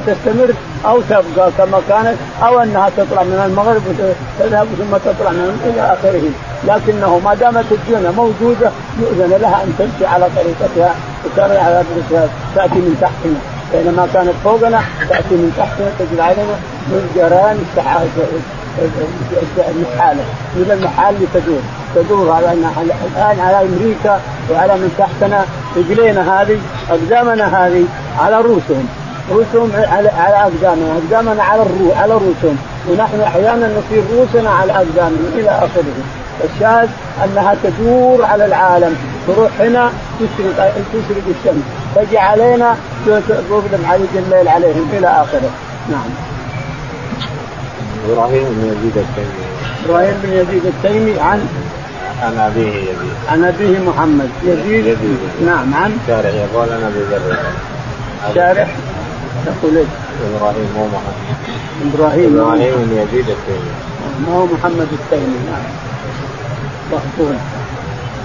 تستمر أو تبقى كما كانت أو أنها تطلع من المغرب وتذهب ثم تطلع من إلى آخره. لكنه ما دامت الدنيا موجودة يؤذن لها أن تمشي على طريقتها وترى على طريقتها تأتي من تحتنا. بينما كانت فوقنا تأتي من تحتنا تجد علينا من جران المحالة من المحال تدور. تدور على الآن على أمريكا وعلى من تحتنا. رجلينا هذه أقدامنا هذه على رؤوسهم رؤوسهم على على أقدامنا. أقدامنا على الرو على رؤوسهم ونحن أحيانا نصير رؤوسنا على أقدامنا إلى آخره. الشاهد أنها تدور على العالم. تروح هنا تشرق تشرق الشمس. تجي علينا تظلم علي الليل عليهم إلى آخره. نعم. إبراهيم بن يزيد التيمي. إبراهيم بن يزيد التيمي عن؟ عن أبيه يزيد. عن أبيه محمد. يزيد, يزيد. نعم عن؟ شارح. يقول أنا أبي ذر. شارح؟ تقول إيش؟ إبراهيم مو محمد. إبراهيم. إبراهيم بن يزيد التيمي. ما هو محمد التيمي؟ نعم. مقبول.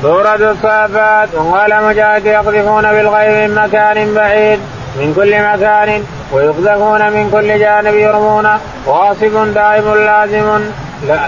سورة الصافات. وقال مجاهد يقذفون بالغيب من مكان بعيد من كل مكان. ويقذفون من كل جانب يرمون. واصب دائم لازم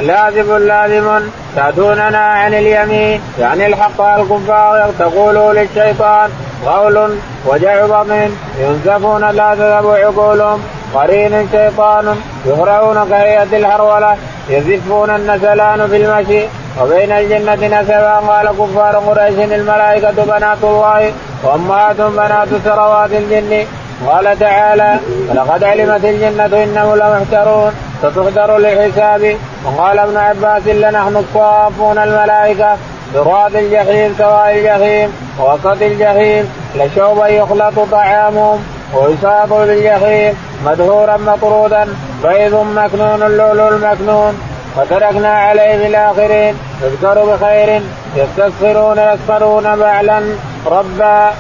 لازم لازم. تأتوننا عن اليمين. يعني الحق الكفار. تقولوا للشيطان قول وجع بطن ينزفون لا تذهب عقولهم. قرين شيطان يهرعون كهيئة الهرولة يزفون النسلان في المشي. وبين الجنة نسبا. قال كفار قريش الملائكة بنات الله. وأمهاتهم بنات ثروات الجن. قال تعالى ولقد علمت الجنة إنهم لمحترون ستحضر للحساب. وقال ابن عباس لنحن الصافون الملائكة براد الجحيم سواء الجحيم ووسط الجحيم لشوبا يخلط طعامهم ويصاب بالجحيم مدهورا مطرودا بيض مكنون اللؤلؤ المكنون وتركنا عليه في الاخرين يذكر بخير يستسخرون يسخرون بعلا ربا.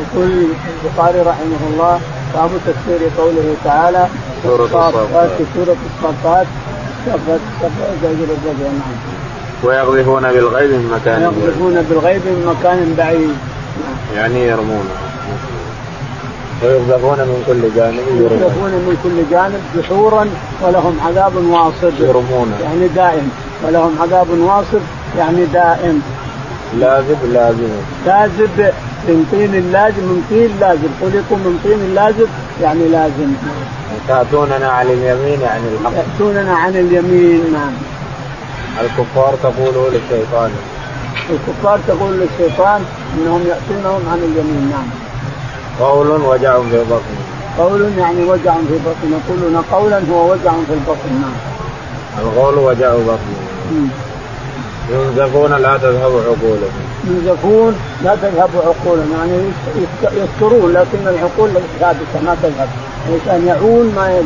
يقول البخاري رحمه الله باب تفسير قوله تعالى سورة الصافات. سورة الصافات نعم. ويقذفون بالغيب من مكان يقذفون بالغيب من مكان بعيد. يعني يرمون. ويقذفون من كل جانب يقذفون من كل جانب دحورا ولهم عذاب واصب. يرمون. يعني دائم. ولهم عذاب واصب يعني دائم. لازب لازم لازب. من طين اللازم من طين لازم. خلقوا من طين اللازم يعني لازم. تأتوننا عن اليمين يعني الحق. تأتوننا عن اليمين نعم. الكفار تقول للشيطان. الكفار تقول للشيطان إنهم يأتونهم عن اليمين نعم. قول وجع في البطن قول يعني وجع في البطن يقولون قولا هو وجع في البطن نعم. القول وجع بطن. ينزفون لا تذهب عقولهم. ينزفون لا تذهب عقولهم يعني يذكرون لكن العقول ثابتة ما تذهب. الانسان يعون ما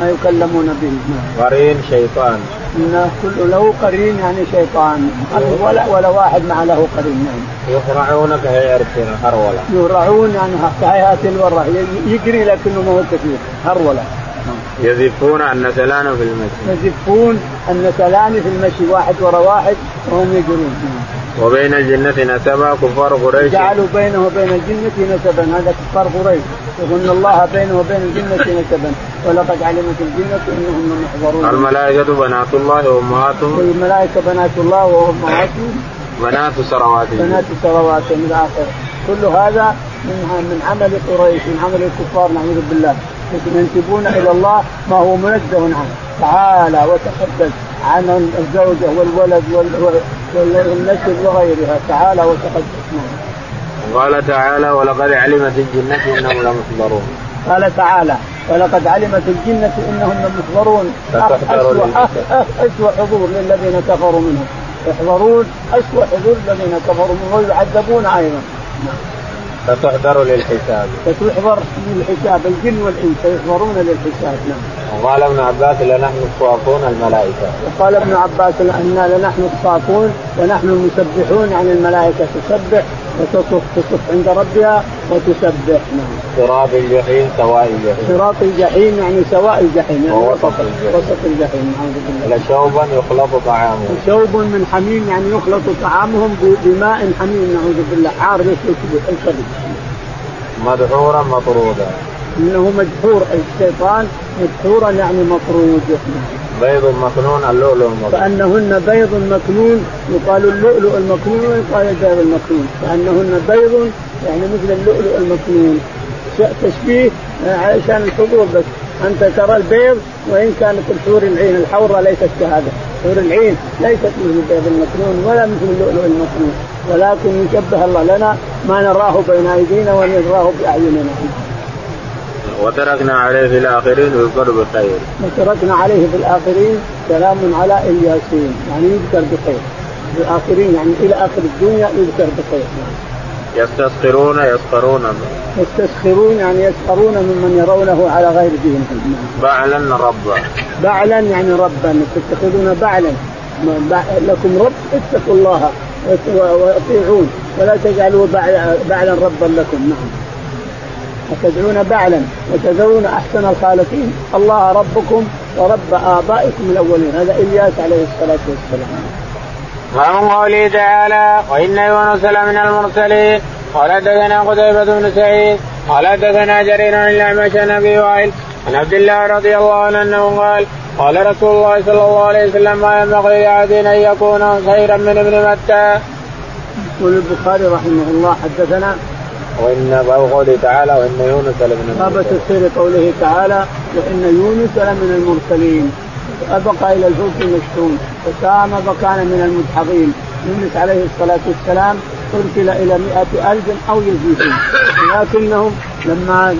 ما يكلمون به. قرين شيطان. الناس كل له قرين يعني شيطان. ولا ولا واحد مع له قرين نعم. يفرعون كهيئة هرولة يفرعون يعني كهيئة الورة يجري لكنه ما هو كثير. هرولة. يزفون النسلان في المشي. يزفون النسلان في المشي واحد ورا واحد وهم يجرون. وبين الجنة نسبا كفار قريش. جعلوا بينه وبين الجنة نسبا. هذا كفار قريش. وان الله بينه وبين الجنة نسبا. ولقد علمت الجنة إنهم محضرون. الملائكة بنات الله وامهاتهم الملائكة بنات الله وامهاتهم بنات سروات. بنات سروات من اخره كل هذا من من عمل قريش من عمل الكفار نعوذ بالله. ينسبون إلى الله ما هو منزه عنه. تعالى وتقدس. عن الزوجة والولد والنسل وغيرها تعالى وتقدس. قال تعالى ولقد علمت الجنة إنهم لمحضرون. قال تعالى ولقد علمت الجنة إنهم لمحضرون أسوأ حضور للذين كفروا منهم يحضرون أسوأ حضور الذين كفروا منهم ويعذبون أيضا. فتحضر للحساب. فتحضر للحساب الجن والإنس يحضرون للحساب نعم. وقال ابن عباس لنحن الصافون الملائكة. وقال ابن عباس أنا لنحن الصافون ونحن المسبحون يعني الملائكة تسبح وتصف تصف عند ربها وتسبح. نعم. صراط الجحيم سواء الجحيم. صراط الجحيم يعني سواء الجحيم. يعني ووسط الجحيم. وسط الجحيم. نعوذ بالله. لشوبا يخلط طعامه. شوب من حميم يعني يخلط طعامهم بماء حميم. نعوذ بالله. يشرب الكبد مدحورا مطرودا. إنه مدحور. الشيطان مدحورا يعني مطرود. بيض مكنون اللؤلؤ المكنون. كانهن بيض مكنون يقال اللؤلؤ المكنون ويقال البيض المكنون. كانهن بيض يعني مثل اللؤلؤ المكنون. تشبيه آه، علشان الحضور بس. أنت ترى البيض وإن كانت الحور العين الحوراء ليست كهذا. حور العين ليست مثل البيض المكنون ولا مثل اللؤلؤ المكنون. ولكن يشبه الله لنا ما نراه بين أيدينا ونراه بأعيننا. وتركنا عليه في الآخرين يذكر بالخير وتركنا عليه في الآخرين سلام على الياسين. يعني يذكر بخير. في الآخرين يعني إلى آخر الدنيا يذكر بخير. يستسخرون يسخرون. يستسخرون يعني يسخرون ممن يرونه على غير دينهم بعلا ربا. بعلا يعني ربا. تتخذون بعلا. بع- لكم رب اتقوا الله وأطيعون. ولا تجعلوا بعلا ربا لكم. نعم. وتدعون بعلا وتذرون أحسن الخالقين الله ربكم ورب آبائكم الأولين. هذا إلياس عليه الصلاة والسلام. ومن قوله تعالى وإن يونس لمن المرسلين. قال حدثنا قتيبة بن سعيد. قال حدثنا جرير عن الاعمش عن أبي وائل عن عبد الله رضي الله عنه أنه قال قال رسول الله صلى الله عليه وسلم ما ينبغي لأحد أن يكون خيرا من ابن متى؟ يقول البخاري رحمه الله حدثنا وإن قوله تعالى وإن يونس لمن المرسلين. تفسير قوله تعالى وإن يونس لمن المرسلين. أبقى إلى الفلك المشحون. وسام فكان من المدحضين يونس عليه الصلاة والسلام أرسل إلى مئة ألف أو يزيدون. لكنهم لما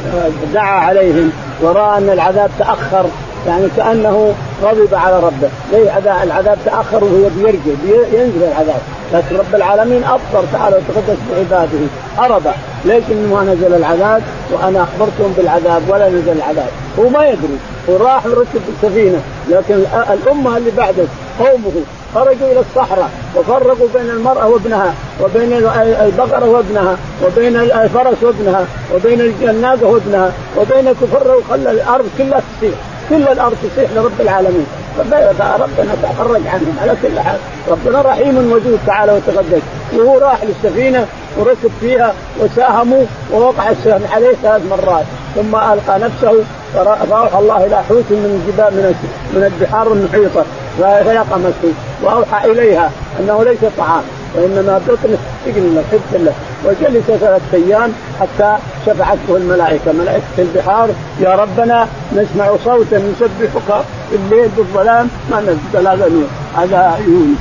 دعا عليهم ورأى أن العذاب تأخر يعني كأنه غضب على ربه. ليه؟ عذاب- العذاب تأخر وهو بيرجع بي- ينزل العذاب. لكن رب العالمين أبصر تعالى وتقدس بعباده هرب ليش انه ما نزل العذاب وأنا أخبرتهم بالعذاب ولا نزل العذاب. هو ما يدري. وراح وركب السفينة لكن الأمة اللي بعده قومه خرجوا إلى الصحراء وفرقوا بين المرأة وابنها وبين ال- البقرة وابنها وبين الفرس وابنها وبين الناقه وابنها وبين كفر وخلى الأرض كلها تصيح كل الأرض تصيح لرب العالمين. ربنا تفرج عنهم على كل حال. ربنا رحيم ودود تعالى وتقدس. وهو راح للسفينة وركب فيها وساهموا ووقع السهم عليه ثلاث مرات. ثم ألقى نفسه فأوحى الله إلى حوت من الجبال من من البحار المحيطة. فلقمته وأوحى إليها أنه ليس طعام. وإنما بطن سجن حبس له. وجلس ثلاث أيام حتى شفعته الملائكة. ملائكة البحار يا ربنا نسمع صوتا يسبحك في الليل بالظلام ما نزل هذا هذا يونس.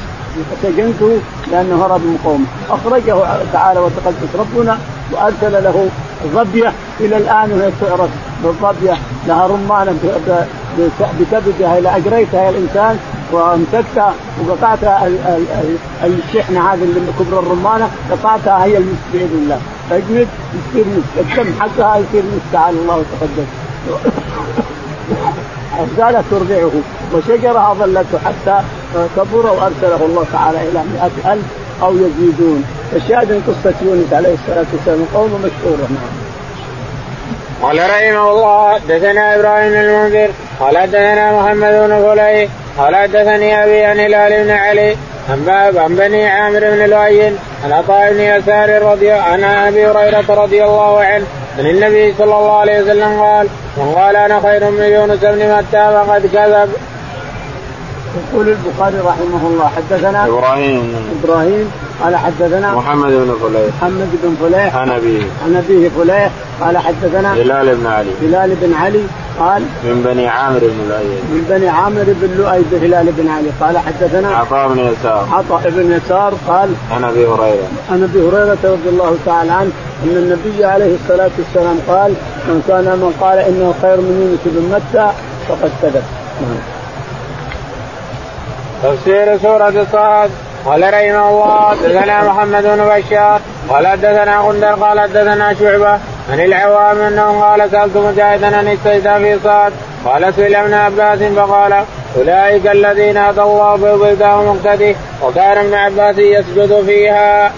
فسجنته لأنه هرب من قومه. أخرجه تعالى وتقدس ربنا وأرسل له ظبية. إلى الآن وهي تعرف بالظبية. لها رمانه بكبدها إلى أجريتها الإنسان. ال- ال- الشحنة هذه اللي كبر الرمانة قطعتها هي المسك بإذن الله. تجمد يصير مسك الدم حقها يصير مسك تعالى الله وتقدس زالت ترضعه وشجرها ظلته حتى كبر وأرسله الله تعالى إلى مئة ألف أو يزيدون. فالشاهد من قصة يونس عليه الصلاة والسلام قوم مشهورة نعم قال رحمه الله حدثنا إبراهيم بن المنذر قال حدثنا محمد بن فليح قال حدثني أبي عن هلال بن علي عن باب عن بني عامر بن لؤي عن عطاء بن يسار رضي عن أبي هريرة رضي الله عنه عن النبي صلى الله عليه وسلم قال من قال أنا خير من يونس بن متى فقد كذب. يقول البخاري رحمه الله حدثنا إبراهيم. إبراهيم قال حدثنا محمد بن فليح. محمد بن فليح عن أبيه. عن أبيه فليح قال حدثنا هلال بن علي. هلال بن علي قال من بني عامر بن لؤي من بني عامر بن لؤي بن هلال بن علي قال حدثنا عطاء بن يسار. عطاء بن يسار قال عن أبي هريرة. عن أبي هريرة رضي الله تعالى عنه أن النبي عليه الصلاة والسلام قال من كان من قال إنه خير من يونس بن متى فقد كذب. تفسير سورة صاد قال رحمه الله حدثنا محمد بن بشار. قال حدثنا غندر قال حدثنا شعبة. عن العوام انه قال سألت مجاهدا عن السيدة في صاد. قال سئل ابن عباس فقال أولئك الذين هدى الله بهداه مقتدي وكان ابن عباس يسجد فيها.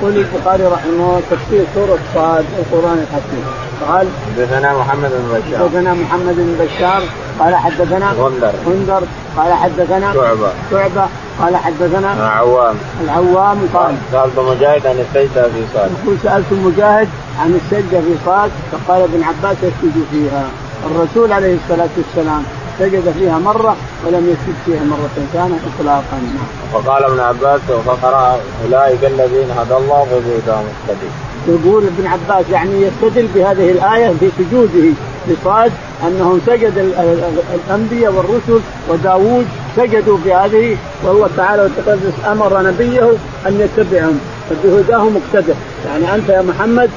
يقول البخاري رحمه الله تفسير سورة صاد القرآن الحكيم. قال حدثنا محمد بن بشار. حدثنا محمد بن بشار قال حدثنا غندر. غندر قال حدثنا شعبة. شعبة قال حدثنا عوام العوام قال سألت مجاهد عن السجدة في صاد. يقول سألت مجاهد عن السجدة في صاد فقال ابن عباس يسجد فيها. الرسول عليه الصلاة والسلام سجد فيها مرة ولم يسجد فيها مرة ثانية إطلاقا. وقال ابن عباس فقرأ أولئك الذين هدى الله فبهداهم مقتدي يقول ابن عباس يعني يستدل بهذه الآية في سجوده لصاد أنهم سجد الأنبياء والرسل وداوود سجدوا في هذه والله تعالى وتقدس أمر نبيه أن يتبعهم فبهداه مقتدى يعني أنت يا محمد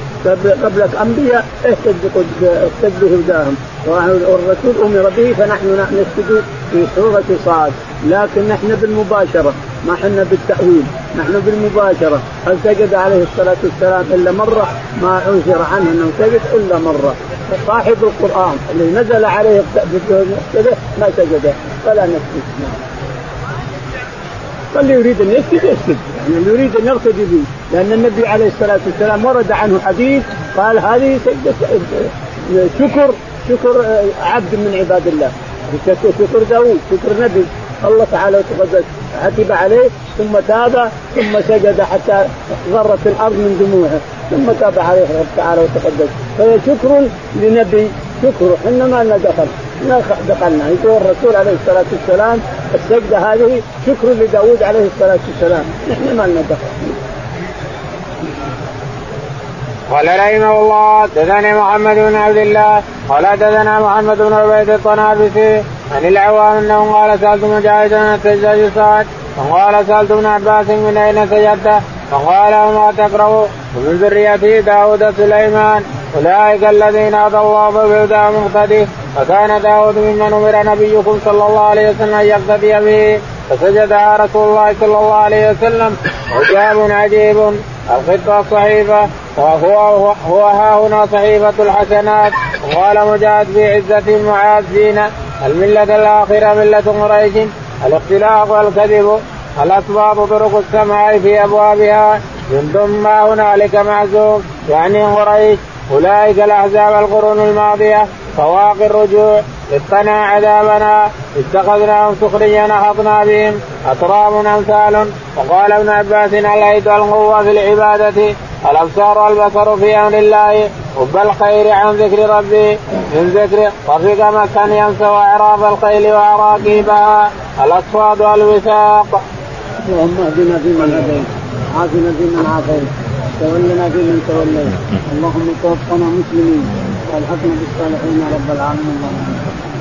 قبلك أنبياء اهتد بهداهم؟ والرسول أمر به فنحن نسجد في سوره صاد لكن نحن بالمباشرة. ما حنا بالتأويل نحن بالمباشرة. هل سجد عليه الصلاة والسلام إلا مرة؟ ما انشر عنه إنه سجد إلا مرة. صاحب القرآن اللي نزل عليه ما سجد فلا نسجد فاللي يريد أن يسجد يسجد. يعني اللي يريد أن يرتدي به لأن النبي عليه الصلاة والسلام ورد عنه حديث قال هذه سجدة شكر شكر عبد من عباد الله. شكر داوود شكر نبي. الله تعالى وتقدس. عتب عليه ثم تاب ثم سجد حتى غرت الأرض من دموعه. ثم تاب عليه رب تعالى وتقدس. فهي شكر لنبي. شكر إحنا ما لنا دخل. ما دخلنا. يقول الرسول عليه الصلاة والسلام السجدة هذه شكر لداوود عليه الصلاة والسلام. نحن ما لنا دخل. قال رحمه الله حدثني محمد بن عبد الله قال حدثنا محمد بن عبيد الطنافسي عن العوام أنه قال سألت مجاهد عن السجاد صعد وقال سألت ابن عباس من أين سجدت؟ فقال وما تكره ومن ذريته داود سليمان أولئك الذين هدى الله فبهداه مقتدي فكان داود ممن أمر نبيكم صلى الله عليه وسلم أن يقتدي به فسجدها رسول الله صلى الله عليه وسلم عجاب عجيب الخطة الصحيفة وهو هو ها هنا صحيفة الحسنات. وقال مجاهد في عزة المعازين الملة الآخرة ملة قريش؟ الاختلاف والكذب الأسباب طرق السماء في أبوابها. من ما هنالك معزوم يعني قريش. أولئك الأحزاب القرون الماضية فواقي الرجوع. اطلع عذابنا. اتخذناهم سخريا نهضنا بهم. اطراب امثال. وقال ابن عباس عليت القوة في العبادة؟ الأبصار والبصر في أمر الله حب الخير عن ذكر ربي. من ذكر رفق مسا ينسى واعراف الخيل واراكيبها الاصفاد والوثاق. اللهم اهدنا فيمن هديت عافنا فيمن عافيت تولنا فيمن توليت. اللهم توفنا مسلمين والحقنا بالصالحين رب العالمين. اللهم